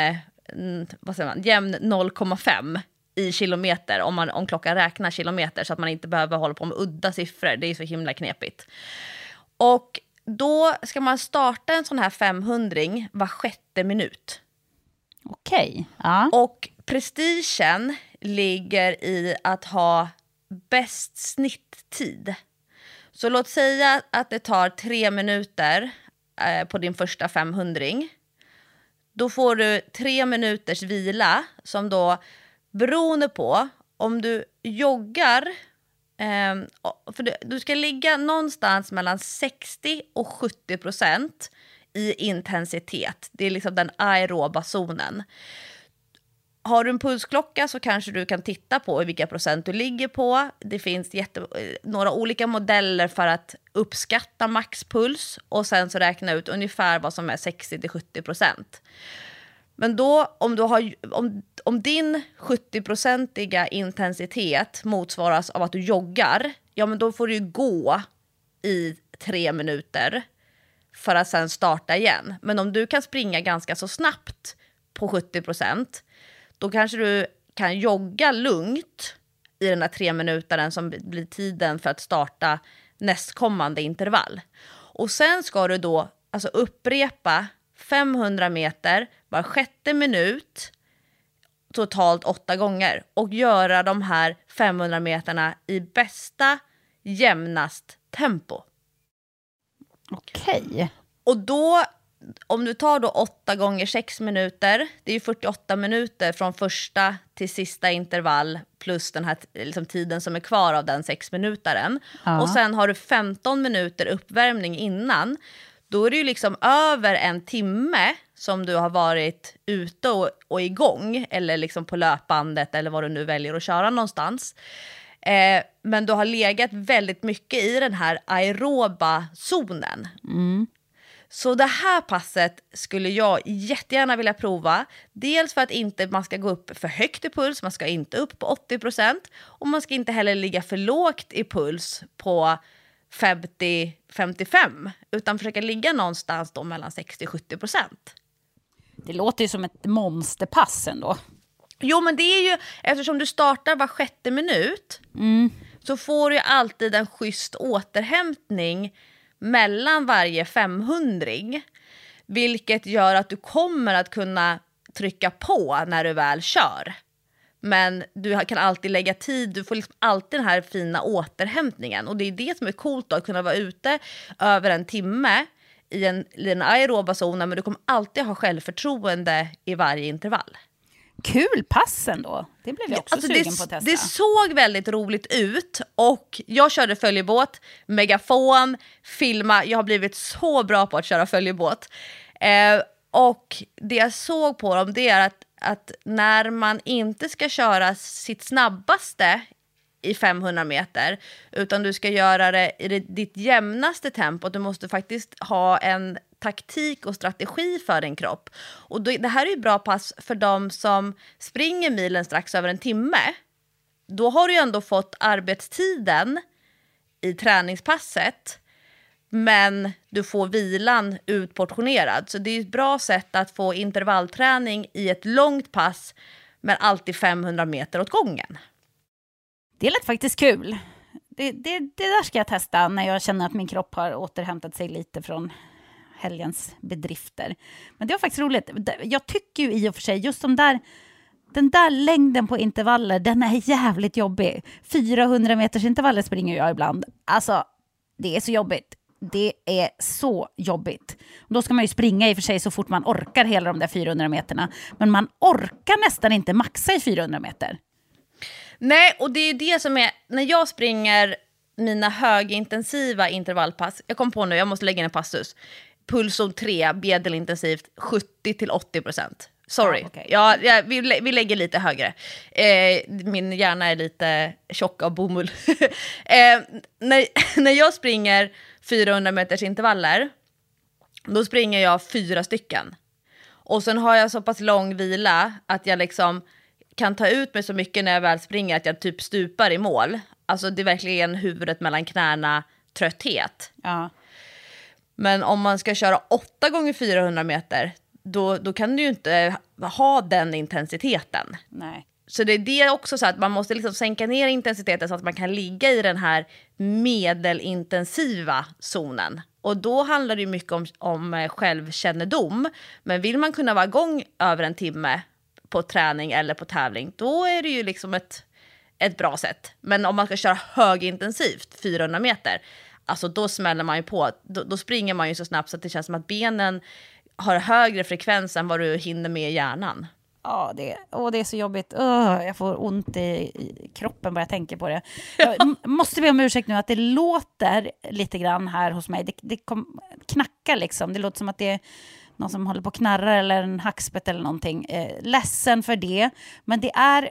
vad säger man, jämn 0,5 i kilometer om, man, om klockan räknar kilometer så att man inte behöver hålla på med udda siffror. Det är så himla knepigt. Och då ska man starta en sån här 500 var sjätte minut. Okej. Ja. Och prestigen ligger i att ha bäst snitttid. Så låt säga att det tar tre minuter eh, på din första 500. Då får du tre minuters vila som då beroende på om du joggar eh, för du, du ska ligga någonstans mellan 60 och 70 procent i intensitet. Det är liksom den aeroba zonen. Har du en pulsklocka så kanske du kan titta på vilka procent du ligger på. Det finns jätte, eh, några olika modeller för att uppskatta maxpuls och sen så räkna ut ungefär vad som är 60-70 procent. Men då, om, du har, om, om din 70-procentiga intensitet motsvaras av att du joggar, ja men då får du ju gå i tre minuter för att sen starta igen. Men om du kan springa ganska så snabbt på 70 procent, då kanske du kan jogga lugnt i den här tre minutaren som blir tiden för att starta nästkommande intervall. Och sen ska du då alltså upprepa 500 meter var sjätte minut totalt åtta gånger och göra de här 500 meterna i bästa jämnast tempo. Okej. Och då, om du tar då 8 gånger 6 minuter, det är ju 48 minuter från första till sista intervall plus den här liksom, tiden som är kvar av den 6 minutaren. Ja. Och sen har du 15 minuter uppvärmning innan. Då är det ju liksom över en timme som du har varit ute och, och igång, eller liksom på löpbandet eller vad du nu väljer att köra någonstans. Eh, men du har legat väldigt mycket i den här aeroba zonen. Så det här passet skulle jag jättegärna vilja prova. Dels för att inte man ska gå upp för högt i puls, man ska inte upp på 80% och man ska inte heller ligga för lågt i puls på 50-55 utan försöka ligga någonstans då mellan 60-70%. Det låter ju som ett monsterpass ändå. Jo men det är ju, eftersom du startar var sjätte minut så får du alltid en schysst återhämtning mellan varje 500 vilket gör att du kommer att kunna trycka på när du väl kör. Men du kan alltid lägga tid, du får liksom alltid den här fina återhämtningen. Och det är det som är coolt då, att kunna vara ute över en timme i en, i den aeroba zonen, men du kommer alltid ha självförtroende i varje intervall. Kul pass ändå. Det blev jag också Alltså sugen det, på att testa. det såg väldigt roligt ut och jag körde följebåt, megafon, filma. Jag har blivit så bra på att köra följebåt. Eh, och det jag såg på dem det är att, att när man inte ska köra sitt snabbaste i 500 meter utan du ska göra det i ditt jämnaste tempo. Du måste faktiskt ha en taktik och strategi för din kropp. Och då, det här är ju bra pass för de som springer milen strax över en timme. Då har du ju ändå fått arbetstiden i träningspasset men du får vilan utportionerad. Så det är ett bra sätt att få intervallträning i ett långt pass men alltid 500 meter åt gången. Det lät faktiskt kul. Det, det, det där ska jag testa när jag känner att min kropp har återhämtat sig lite från helgens bedrifter. Men det var faktiskt roligt. Jag tycker ju i och för sig, just de där, den där längden på intervaller, den är jävligt jobbig. 400 meters intervaller springer jag ibland. Alltså, det är så jobbigt. Det är så jobbigt. Då ska man ju springa i och för sig så fort man orkar hela de där 400 meterna. Men man orkar nästan inte maxa i 400 meter. Nej, och det är det som är, när jag springer mina högintensiva intervallpass, jag kom på nu, jag måste lägga in en passus. Pulszon 3, bedelintensivt, 70-80%. Sorry, Ja, okej. ja, ja, vi, lä- vi lägger lite högre. Eh, min hjärna är lite tjock av bomull. (laughs) eh, när, (laughs) när jag springer 400 meters intervaller, då springer jag fyra stycken. Och sen har jag så pass lång vila att jag liksom kan ta ut mig så mycket när jag väl springer att jag typ stupar i mål. Alltså det är verkligen huvudet mellan knäna, trötthet. Ja. Men om man ska köra 8 gånger 400 meter, då, då kan du ju inte ha den intensiteten. Nej. Så det är det också så att man måste liksom sänka ner intensiteten så att man kan ligga i den här medelintensiva zonen. Och då handlar det mycket om, om eh, självkännedom. Men vill man kunna vara igång över en timme på träning eller på tävling, då är det ju liksom ett, ett bra sätt. Men om man ska köra högintensivt, 400 meter, alltså då smäller man ju på. Då, då springer man ju så snabbt så att det känns som att benen har högre frekvens än vad du hinner med i hjärnan. Ja, det, åh, det är så jobbigt. Åh, jag får ont i, i kroppen bara jag tänker på det. (laughs) Jag måste be om ursäkt nu att det låter lite grann här hos mig. Det, det kom, knackar liksom. Det låter som att det är någon som håller på och knarrar eller en hackspett eller någonting. Eh, ledsen för det, men det är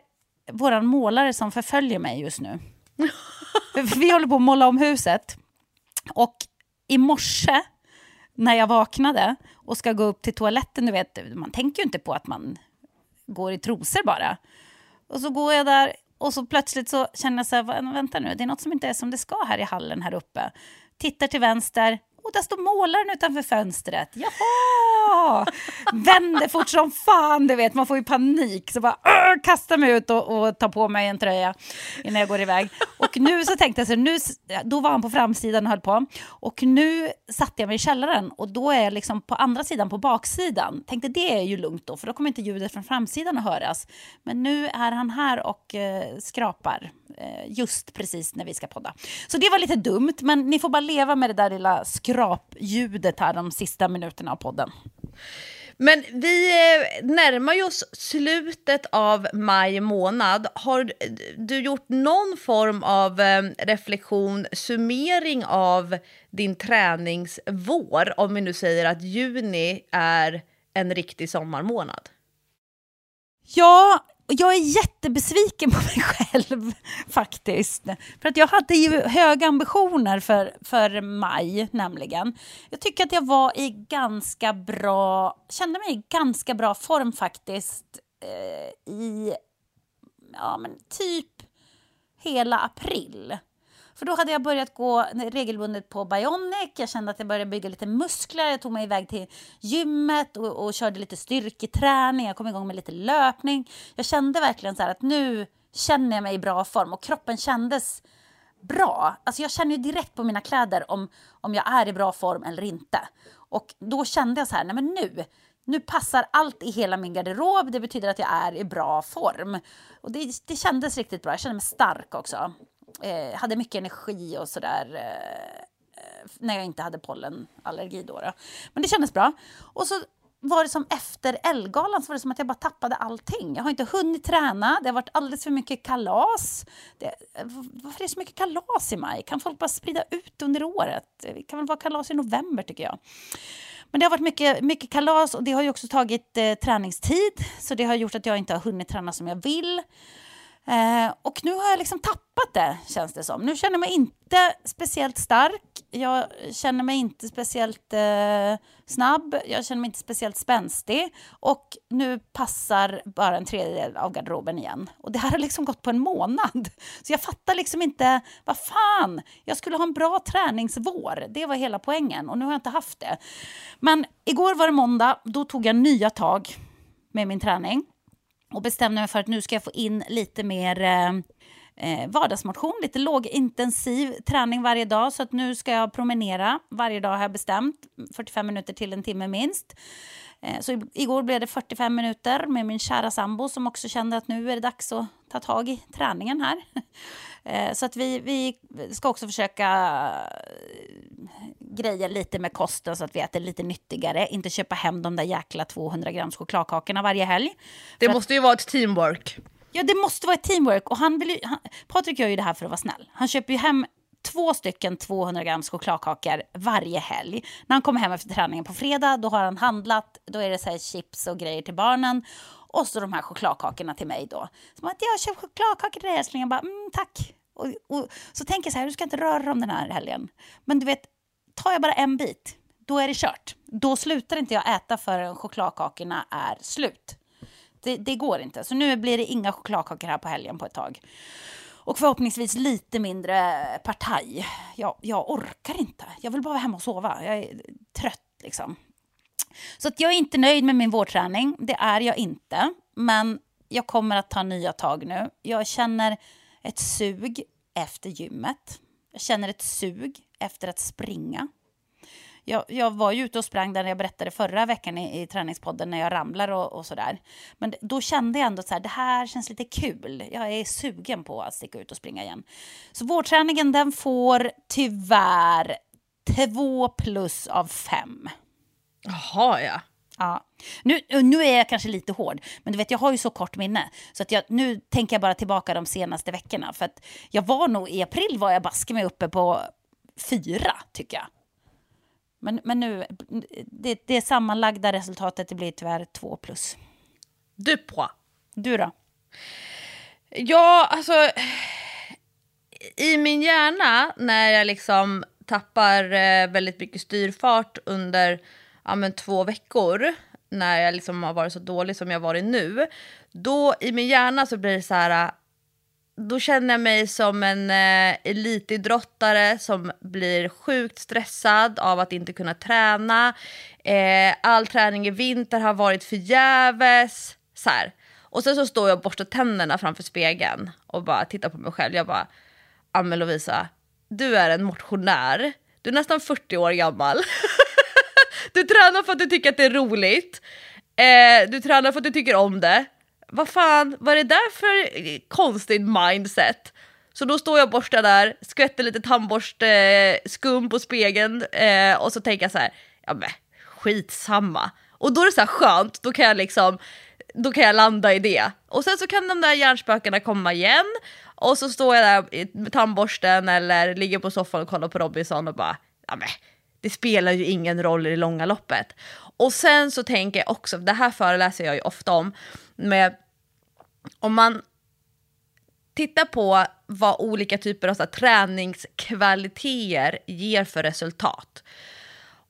våran målare som förföljer mig just nu. (laughs) Vi håller på att måla om huset. Och i morse när jag vaknade och ska gå upp till toaletten, du vet, man tänker ju inte på att man går i trosor bara. Och så går jag där och så plötsligt så känner jag så här, vänta nu, det är något som inte är som det ska här i hallen här uppe. Tittar till vänster och där står målaren utanför fönstret. Jaha! Vänder fort som fan, du vet, man får ju panik. Så bara "Åh!" kastar mig ut och, och tar på mig en tröja innan jag går iväg. Och nu så tänkte jag så nu, då var han på framsidan och höll på. Och nu satte jag mig i källaren och då är jag liksom på andra sidan, på baksidan. Tänkte det är ju lugnt då, för då kommer inte ljudet från framsidan att höras. Men nu är han här och eh, skrapar just precis när vi ska podda. Så det var lite dumt, men ni får bara leva med det där lilla skrapljudet här de sista minuterna av podden. Men vi eh, närmar ju oss slutet av maj månad. Har du gjort någon form av eh, reflektion, summering av din träningsvår? Om vi nu säger att juni är en riktig sommarmånad. Ja, jag är jättebesviken på mig (laughs) själv faktiskt. För att jag hade ju höga ambitioner för, för maj nämligen. Jag tycker att jag var i ganska bra, kände mig i ganska bra form faktiskt eh, i ja, men typ hela april. För då hade jag börjat gå regelbundet på Bionic, jag kände att jag började bygga lite muskler, jag tog mig iväg till gymmet och, och körde lite styrketräning, jag kom igång med lite löpning. Jag kände verkligen så att nu känner jag mig i bra form och kroppen kändes bra. Alltså jag känner ju direkt på mina kläder om, om jag är i bra form eller inte. Och då kände jag så här, nej men nu, nu passar allt i hela min garderob. Det betyder att jag är i bra form. Och det, det kändes riktigt bra. Jag kände mig stark också eh, hade mycket energi och sådär. Eh, eh, när jag inte hade pollenallergi då, då. Men det kändes bra. Och så var det som efter Elgalan så var det som att jag bara tappade allting. Jag har inte hunnit träna, det har varit alldeles för mycket kalas. Det, eh, varför är det så mycket kalas i maj? Kan folk bara sprida ut under året? Det kan väl vara kalas i november tycker jag. Men det har varit mycket, mycket kalas och det har ju också tagit eh, träningstid. Så det har gjort att jag inte har hunnit träna som jag vill. Eh, och nu har jag liksom tappat det, känns det som. Nu känner jag mig inte speciellt stark. Jag känner mig inte speciellt eh, snabb. Jag känner mig inte speciellt spänstig. Och nu passar bara en tredjedel av garderoben igen. Och det här har liksom gått på en månad. Så jag fattar liksom inte, vad fan, jag skulle ha en bra träningsvår. Det var hela poängen och nu har jag inte haft det. Men igår var det måndag, då tog jag nya tag med min träning och bestämde mig för att nu ska jag få in lite mer eh, eh, vardagsmotion, lite lågintensiv träning varje dag. Så att nu ska jag promenera varje dag har jag bestämt, 45 minuter till en timme minst. Eh, så igår blev det 45 minuter med min kära sambo som också kände att nu är det dags att ta tag i träningen här. (laughs) Eh, så att vi, vi ska också försöka grejer lite med kosten så att vi äter lite nyttigare. Inte köpa hem de där jäkla 200 grams chokladkakorna varje helg. Det måste att, ju vara ett teamwork. Ja, det måste vara ett teamwork. Och han vill ju, han, Patrik gör ju det här för att vara snäll. Han köper ju hem två stycken 200 grams chokladkakor varje helg. När han kommer hem efter träningen på fredag, då har han handlat, då är det så chips och grejer till barnen. Och så de här chokladkakorna till mig då. Som att jag köper chokladkakor till dig älskling. Jag bara, mm, tack. Och, och, så tänker jag så här, du ska inte röra dem den här helgen. Men du vet, tar jag bara en bit, då är det kört. Då slutar inte jag äta förrän chokladkakorna är slut. Det, det, går inte. Så nu blir det inga chokladkakor här på helgen på ett tag. Och förhoppningsvis lite mindre partaj. Jag, jag orkar inte. Jag vill bara vara hemma och sova. Jag är trött liksom. Så att jag är inte nöjd med min vårträning. Det är jag inte. Men jag kommer att ta nya tag nu. Jag känner ett sug efter gymmet. Jag känner ett sug efter att springa. Jag, jag var ju ute och sprang där jag berättade förra veckan i, i träningspodden när jag ramlar och, och sådär. Men då kände jag ändå att det här känns lite kul. Jag är sugen på att sticka ut och springa igen. Så vårträningen den får tyvärr två plus av fem. Jaha, ja. Ja. Nu, nu är jag kanske lite hård, men du vet, jag har ju så kort minne. Så att jag, nu tänker jag bara tillbaka de senaste veckorna. För att jag var nog, i april var jag baske mig uppe på fyra, tycker jag. Men, men nu, det, det sammanlagda resultatet det blir tyvärr två plus. Du på. Du då? Ja, alltså... I min hjärna, när jag liksom tappar eh, väldigt mycket styrfart under ja, men två veckor, när jag liksom har varit så dålig som jag varit nu, då i min hjärna så blir det så här då känner jag mig som en eh, elitidrottare som blir sjukt stressad av att inte kunna träna. Eh, all träning i vinter har varit förgäves. Så här. Och sen så står jag och borstar tänderna framför spegeln och bara tittar på mig själv. Jag bara, Amme Lovisa, du är en motionär. Du är nästan 40 år gammal. (laughs) du tränar för att du tycker att det är roligt. Eh, du tränar för att du tycker om det vad fan, vad är det där för eh, konstigt mindset? Så då står jag och borstar där, skvätter lite tandborstskum eh, på spegeln eh, och så tänker jag så här, ja men skitsamma. Och då är det så här skönt, då kan jag liksom då kan jag landa i det. Och sen så kan de där hjärnspökena komma igen och så står jag där med tandborsten eller ligger på soffan och kollar på Robinson och bara, ja men det spelar ju ingen roll i det långa loppet. Och sen så tänker jag också, det här föreläser jag ju ofta om, med om man tittar på vad olika typer av så här, träningskvaliteter ger för resultat.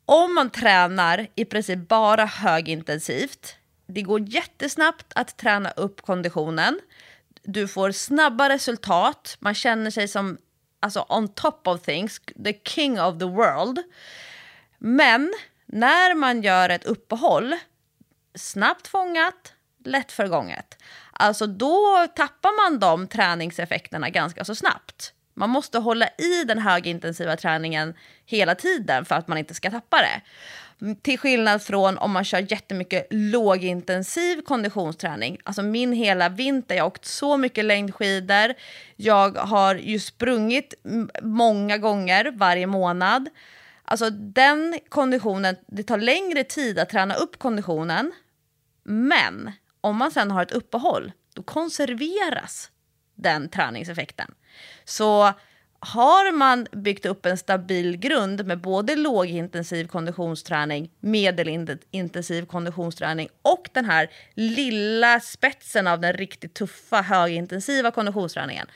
Om man tränar i princip bara högintensivt, det går jättesnabbt att träna upp konditionen. Du får snabba resultat, man känner sig som alltså on top of things, the king of the world. Men när man gör ett uppehåll, snabbt fångat, lätt förgånget, alltså då tappar man de träningseffekterna ganska så snabbt. Man måste hålla i den högintensiva träningen hela tiden för att man inte ska tappa det. Till skillnad från om man kör jättemycket lågintensiv konditionsträning. Alltså min hela vinter, jag har åkt så mycket längdskidor. Jag har ju sprungit många gånger varje månad. Alltså den konditionen, det tar längre tid att träna upp konditionen. Men om man sen har ett uppehåll, då konserveras den träningseffekten. Så har man byggt upp en stabil grund med både lågintensiv konditionsträning, medelintensiv konditionsträning och den här lilla spetsen av den riktigt tuffa högintensiva konditionsträningen,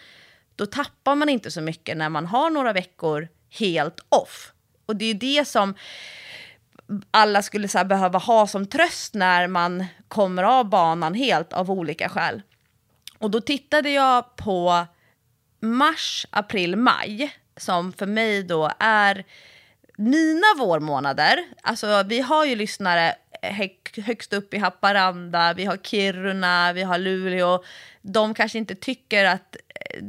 då tappar man inte så mycket när man har några veckor helt off. Och det är det som alla skulle så behöva ha som tröst när man kommer av banan helt av olika skäl. Och då tittade jag på mars, april, maj, som för mig då är mina vårmånader. Alltså vi har ju lyssnare högst upp i Haparanda, vi har Kiruna, vi har Luleå. De kanske inte tycker att äh,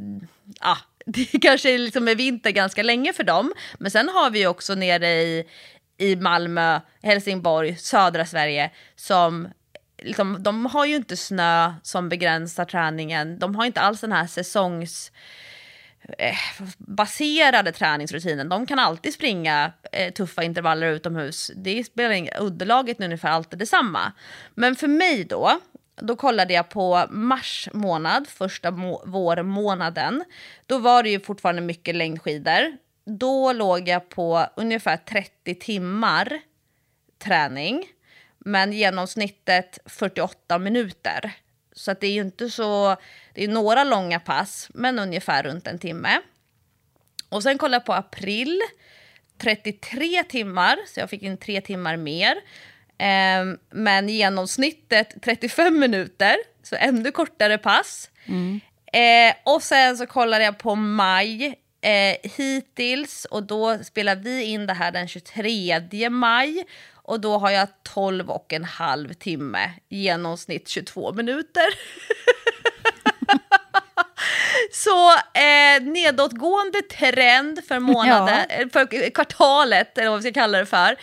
ah, (laughs) det kanske liksom är vinter ganska länge för dem. Men sen har vi också nere i, i Malmö, Helsingborg, södra Sverige som liksom, de har ju inte snö som begränsar träningen. De har inte alls den här säsongs eh, baserade träningsrutinen. De kan alltid springa eh, tuffa intervaller utomhus. Det spelar ingen, underlaget är ungefär alltid detsamma. Men för mig då, då kollade jag på mars månad, första må vårmånaden. Då var det ju fortfarande mycket längdskidor. Då låg jag på ungefär 30 timmar träning men genomsnittet 48 minuter. Så det är ju inte så, det är några långa pass, men ungefär runt en timme. Och sen kollade jag på april, 33 timmar, så jag fick in tre timmar mer. Eh, men genomsnittet 35 minuter, så ännu kortare pass. Mm. Eh, och sen så kollade jag på maj eh, hittills och då spelar vi in det här den 23 maj och då har jag 12 och en halv timme, genomsnitt 22 minuter. (laughs) Så eh, nedåtgående trend för månaden, ja. för kvartalet, eller vad vi ska kalla det för.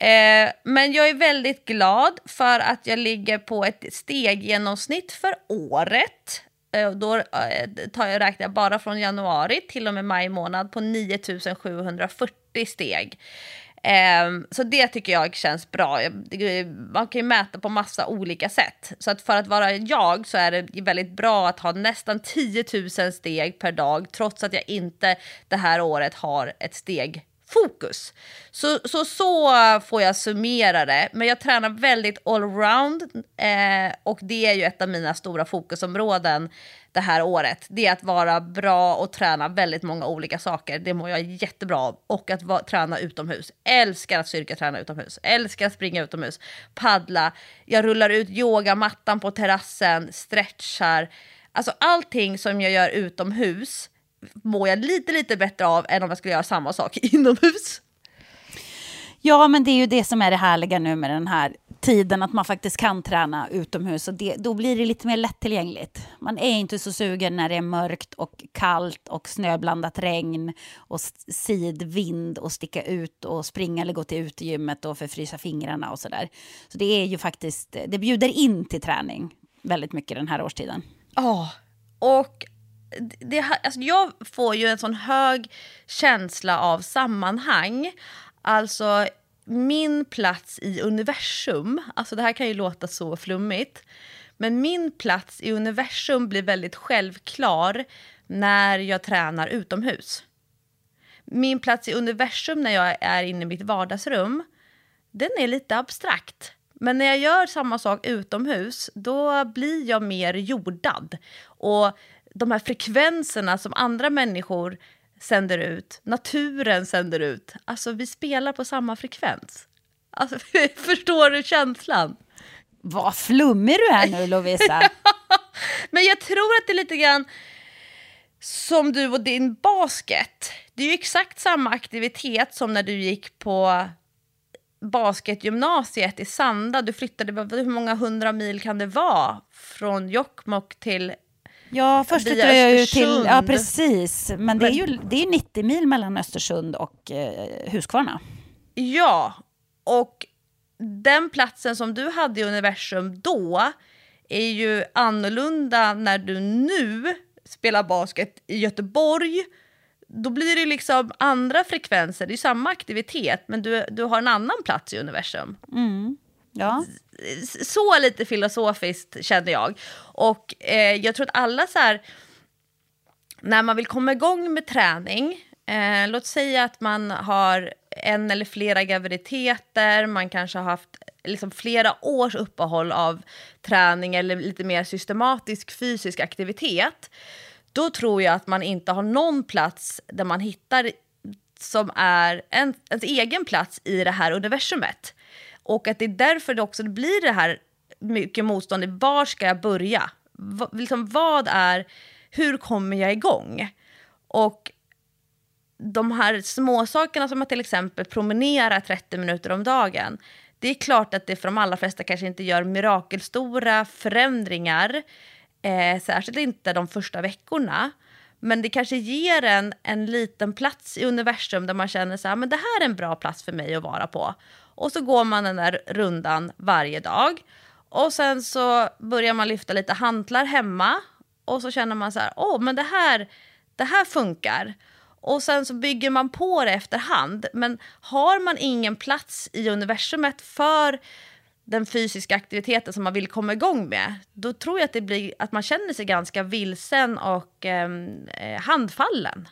Eh, men jag är väldigt glad för att jag ligger på ett steggenomsnitt för året. Eh, då eh, tar jag, räknar bara från januari till och med maj månad på 9740 steg. Ehm, så det tycker jag känns bra. Man kan ju mäta på massa olika sätt. Så att för att vara jag så är det väldigt bra att ha nästan 10 000 steg per dag trots att jag inte det här året har ett steg fokus. Så, så, så eh, får jag summera det. Men jag tränar väldigt allround eh, och det är ju ett av mina stora fokusområden det här året. Det är att vara bra och träna väldigt många olika saker. Det mår jag jättebra av. Och att va, träna utomhus. Älskar att styrketräna utomhus. Älskar att springa utomhus. Paddla. Jag rullar ut yogamattan på terrassen. Stretchar. Alltså allting som jag gör utomhus mår jag lite, lite bättre av än om jag skulle göra samma sak (laughs) inomhus. Ja, men det är ju det som är det härliga nu med den här tiden, att man faktiskt kan träna utomhus. Och det, då blir det lite mer lättillgängligt. Man är inte så sugen när det är mörkt och kallt och snöblandat regn och sidvind och sticka ut och springa eller gå till utegymmet och förfrysa fingrarna och sådär. Så det är ju faktiskt, det bjuder in till träning väldigt mycket den här årstiden. Ja, oh, och det, alltså jag får ju en sån hög känsla av sammanhang. Alltså min plats i universum, alltså det här kan ju låta så flummigt, men min plats i universum blir väldigt självklar när jag tränar utomhus. Min plats i universum när jag är inne i mitt vardagsrum, den är lite abstrakt. Men när jag gör samma sak utomhus, då blir jag mer jordad. Och de här frekvenserna som andra människor sänder ut, naturen sänder ut, alltså vi spelar på samma frekvens. Alltså, (laughs) förstår du känslan? Vad flummig du är nu (laughs) Lovisa. Men jag tror att det är lite grann som du och din basket. Det är ju exakt samma aktivitet som när du gick på basketgymnasiet i Sanda. Du flyttade, hur många hundra mil kan det vara? Från Jokkmokk till Ja, först flyttade jag ju till... Ja, precis. Men det är ju det är 90 mil mellan Östersund och eh, Huskvarna. Ja, och den platsen som du hade i universum då är ju annorlunda när du nu spelar basket i Göteborg. Då blir det liksom andra frekvenser, det är samma aktivitet men du, du har en annan plats i universum. Ja. Så lite filosofiskt känner jag. Och eh, jag tror att alla så här, när man vill komma igång med träning, eh, låt säga att man har en eller flera graviditeter, man kanske har haft liksom flera års uppehåll av träning eller lite mer systematisk fysisk aktivitet, då tror jag att man inte har någon plats där man hittar som är en, ens egen plats i det här universumet. Och att det är därför det också blir det här mycket motstånd var ska jag börja? Va, liksom, vad är, hur kommer jag igång? Och de här småsakerna som att till exempel promenera 30 minuter om dagen. Det är klart att det för de allra flesta kanske inte gör mirakelstora förändringar. Eh, särskilt inte de första veckorna. Men det kanske ger en en liten plats i universum där man känner så här, men det här är en bra plats för mig att vara på. Och så går man den där rundan varje dag. Och sen så börjar man lyfta lite hantlar hemma. Och så känner man så här, åh men det här, det här funkar. Och sen så bygger man på det efterhand. Men har man ingen plats i universumet för den fysiska aktiviteten som man vill komma igång med, då tror jag att, det blir, att man känner sig ganska vilsen och ehm, eh, handfallen.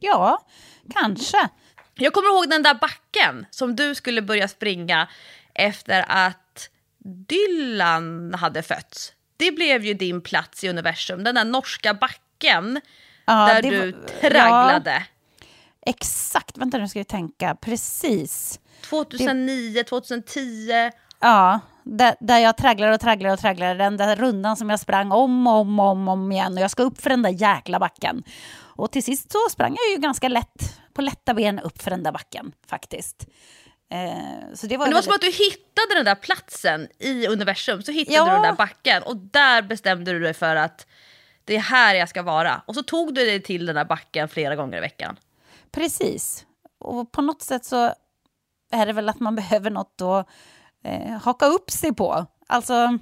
ja, kanske. Jag kommer ihåg den där backen som du skulle börja springa efter att Dylan hade fötts. Det blev ju din plats i universum, den där norska backen Ja, där det du tragglade. Exakt, vänta nu ska vi tänka. Precis. 2009, 2010. Ja, där, där jag tragglar och tragglar och tragglar. Den där rundan som jag sprang om och om, om, om igen. Och jag ska upp för den där jäkla backen. Och till sist så sprang jag ju ganska lätt, på lätta ben upp för den där backen faktiskt. Eh, så det var, Men det var som väldigt- att du hittade den där platsen i universum, så hittade Ja. du den där backen och där bestämde du dig för att det är här jag ska vara. Och så tog du dig till den där backen flera gånger i veckan. Precis. Och på något sätt så är det väl att man (laughs) behöver något att eh, haka upp sig på. Alltså,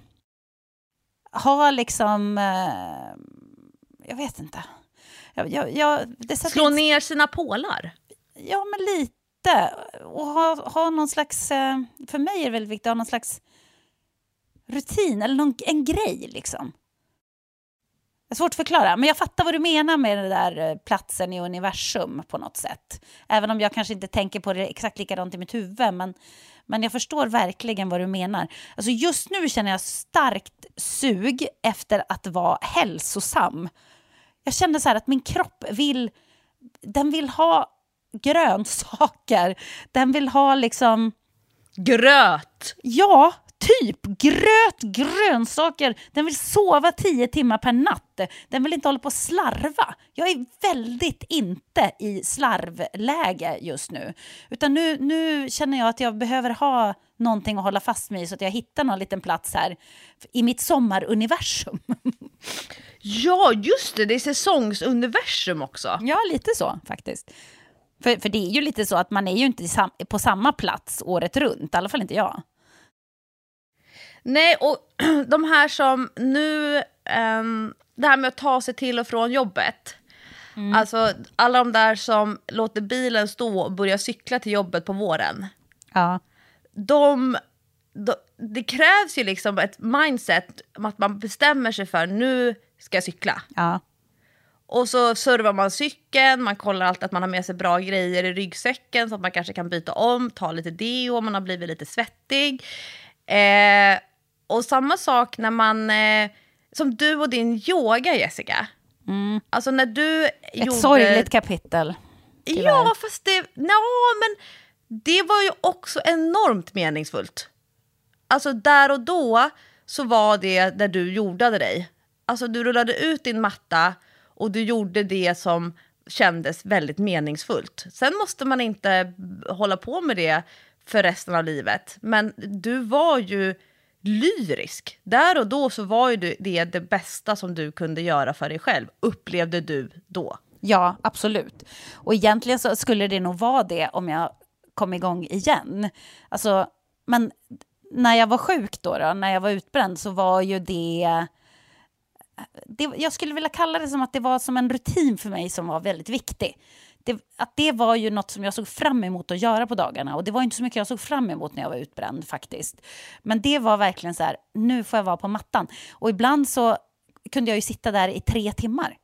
ha liksom... Eh, jag vet inte. Jag, jag, jag, det Slå inte- ner sina pålar. Ja, men lite. Och ha, ha någon slags... Eh, för mig är det väldigt viktigt att ha någon slags rutin eller någon, en grej liksom. Det är svårt att förklara, men jag fattar vad du menar med den där eh, platsen i universum på något sätt. Även om jag kanske inte tänker på det exakt likadant i mitt huvud, men, men jag förstår verkligen vad du menar. Alltså just nu känner jag starkt sug efter att vara hälsosam. Jag känner så här att min kropp vill, den vill ha grönsaker. Den vill ha liksom, Gröt! ja, typ gröt, grönsaker. Den vill sova tio timmar per natt. Den vill inte hålla på och slarva. Jag är väldigt inte i slarvläge just nu. Utan nu, nu känner jag att jag behöver ha någonting att hålla fast mig i så att jag hittar någon liten plats här i mitt sommaruniversum. (laughs) Ja, just det, det är säsongsuniversum också. Ja, lite så faktiskt. För, för det är ju lite så att man är ju inte på samma plats året runt, i alla fall inte jag. Nej, och (clears throat) de här som nu... ehm, det här med att ta sig till och från jobbet. Alltså alla de där som låter bilen stå och börjar cykla till jobbet på våren. Ja. de, de, det krävs ju liksom ett mindset att man bestämmer sig för nu ska jag cykla. Ja. Och så servar man cykeln, man kollar alltid att man har med sig bra grejer i ryggsäcken så att man kanske kan byta om, ta lite deo om man har blivit lite svettig. Eh, och samma sak när man, eh, som du och din yoga Jessica. Alltså när du Ett gjorde... sorgligt kapitel. tyvärr. Ja, fast det, no, men det var ju också enormt meningsfullt. Alltså där och då så var det där du jordade dig. Alltså du rullade ut din matta och du gjorde det som kändes väldigt meningsfullt. Sen måste man inte hålla på med det för resten av livet. Men du var ju lyrisk. Där och då så var ju det det bästa som du kunde göra för dig själv, upplevde du då. Ja, absolut. Och egentligen så skulle det nog vara det om jag kom igång igen. Alltså, men när jag var sjuk då, då när jag var utbränd, så var ju det det... Jag skulle vilja kalla det som att det var som en rutin för mig som var väldigt viktig. Det, att det var ju något som jag såg fram emot att göra på dagarna. Och det var inte så mycket jag såg fram emot när jag var utbränd faktiskt. Men det var verkligen så här, nu får jag vara på mattan. Och ibland så kunde jag ju sitta där i tre timmar.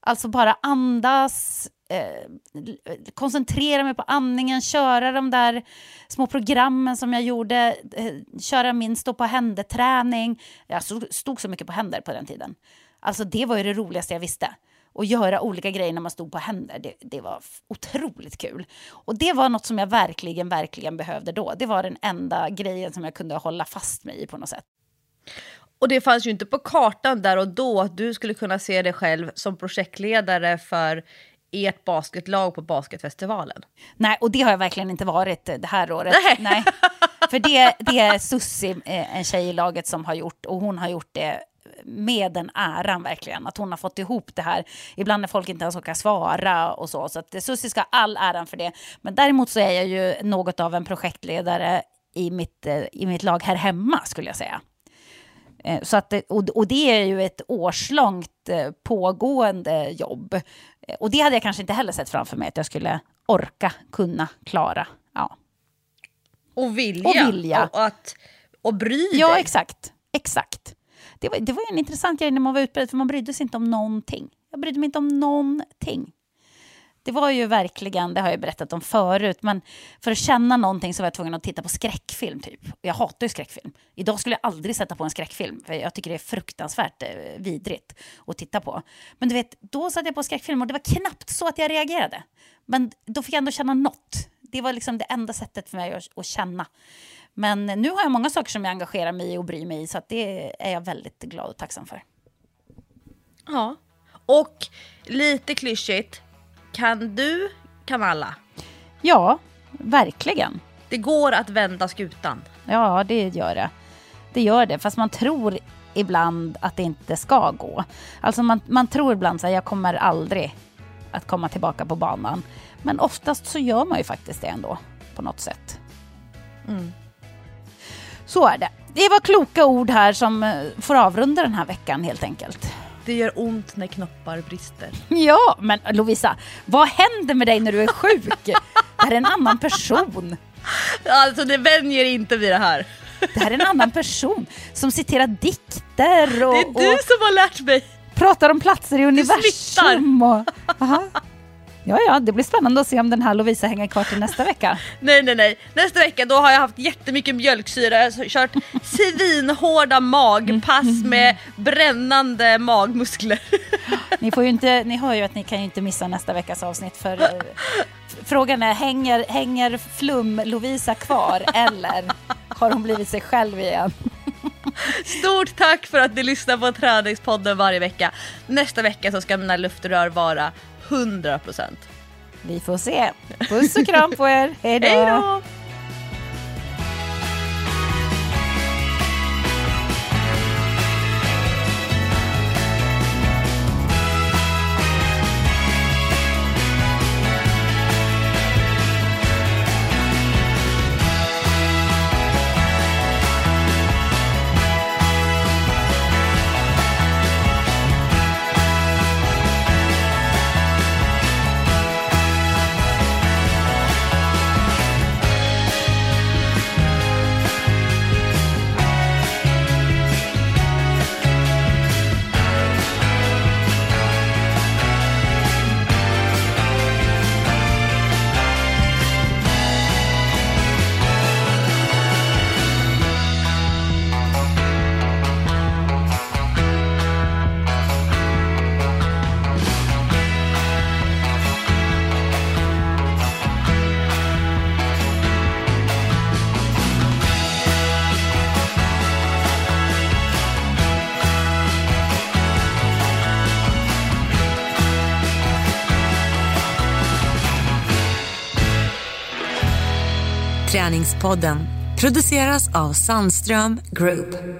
Alltså bara andas, eh, koncentrera mig på andningen, köra de där små programmen som jag gjorde, eh, köra min stå på händer-träning. Jag stod, så mycket på händer på den tiden. Alltså det var ju det roligaste jag visste. Och göra olika grejer när man stod på händer, det, det var otroligt kul. Och det var något som jag verkligen, verkligen behövde då. Det var den enda grejen som jag kunde hålla fast mig i på något sätt. Och det fanns ju inte på kartan där och då att du skulle kunna se dig själv som projektledare för ert basketlag på basketfestivalen. Nej, och det har jag verkligen inte varit det här året. Nej. För det, det är Sussi, eh, en tjej i laget, som har gjort. Och hon har gjort det med den äran verkligen. Att hon har fått ihop det här. Ibland när folk inte ens orkar svara och så. Så att Sussi ska ha all äran för det. Men däremot så är jag ju något av en projektledare i mitt, eh, i mitt lag här hemma, skulle jag säga. Eh, Så att, och, det är ju ett årslångt pågående jobb. Och det hade jag kanske inte heller sett framför mig att jag skulle orka, kunna, klara. Ja, Och vilja. Och vilja. Och, att, och bry ja dig. exakt. exakt. Det, var, det var en intressant grej när man var utbredd, för man brydde sig inte om någonting. Jag brydde mig inte om någonting. Det var ju verkligen, det har jag berättat om förut, men för att känna någonting så var jag tvungen att titta på skräckfilm typ. Jag hatar ju skräckfilm. Idag skulle jag aldrig sätta på en skräckfilm, för jag tycker det är fruktansvärt eh, vidrigt att titta på. Men du vet, då satte jag på skräckfilm och det var knappt så att jag reagerade. Men då fick jag ändå känna något. Det var liksom det enda sättet för mig att, att känna. Men nu har jag många saker som jag engagerar mig i och bryr mig i, så att det är jag väldigt glad och tacksam för. Ja. Och lite klyschigt, kan du, kan alla. Ja, verkligen. Det går att vända skutan. Ja, det gör det. Det gör det, fast man tror ibland att det inte ska gå. Alltså man, man tror ibland här, jag kommer aldrig att komma tillbaka på banan. Men oftast så gör man ju faktiskt det ändå, på något sätt. Så är det. Det var kloka ord här som eh, får avrunda den här veckan helt enkelt. Det gör ont när knoppar brister. Ja, men Lovisa, vad händer med dig när du är sjuk? Det här är en annan person. Alltså det vänjer inte vid det här. Det här är en annan person som citerar dikter och, Det är du och som har lärt mig. pratar om platser i universum. Och, aha. Ja, ja, det blir spännande att se om den här Lovisa hänger kvar till nästa vecka. (laughs) Nej, nej, nej. Nästa vecka då har jag haft jättemycket mjölksyra, jag har kört svinhårda magpass med brännande magmuskler. (laughs) Ni, får ju inte, ni hör ju att ni kan ju inte missa nästa veckas avsnitt för eh, frågan är hänger, hänger flum-Lovisa kvar (laughs) eller har hon blivit sig själv igen? Stort tack för att ni lyssnar på Träningspodden varje vecka. Nästa vecka så ska mina luftrör vara 100%. Vi får se. Puss och kram på er. (laughs) Hej då! Podden produceras av Sandström Group.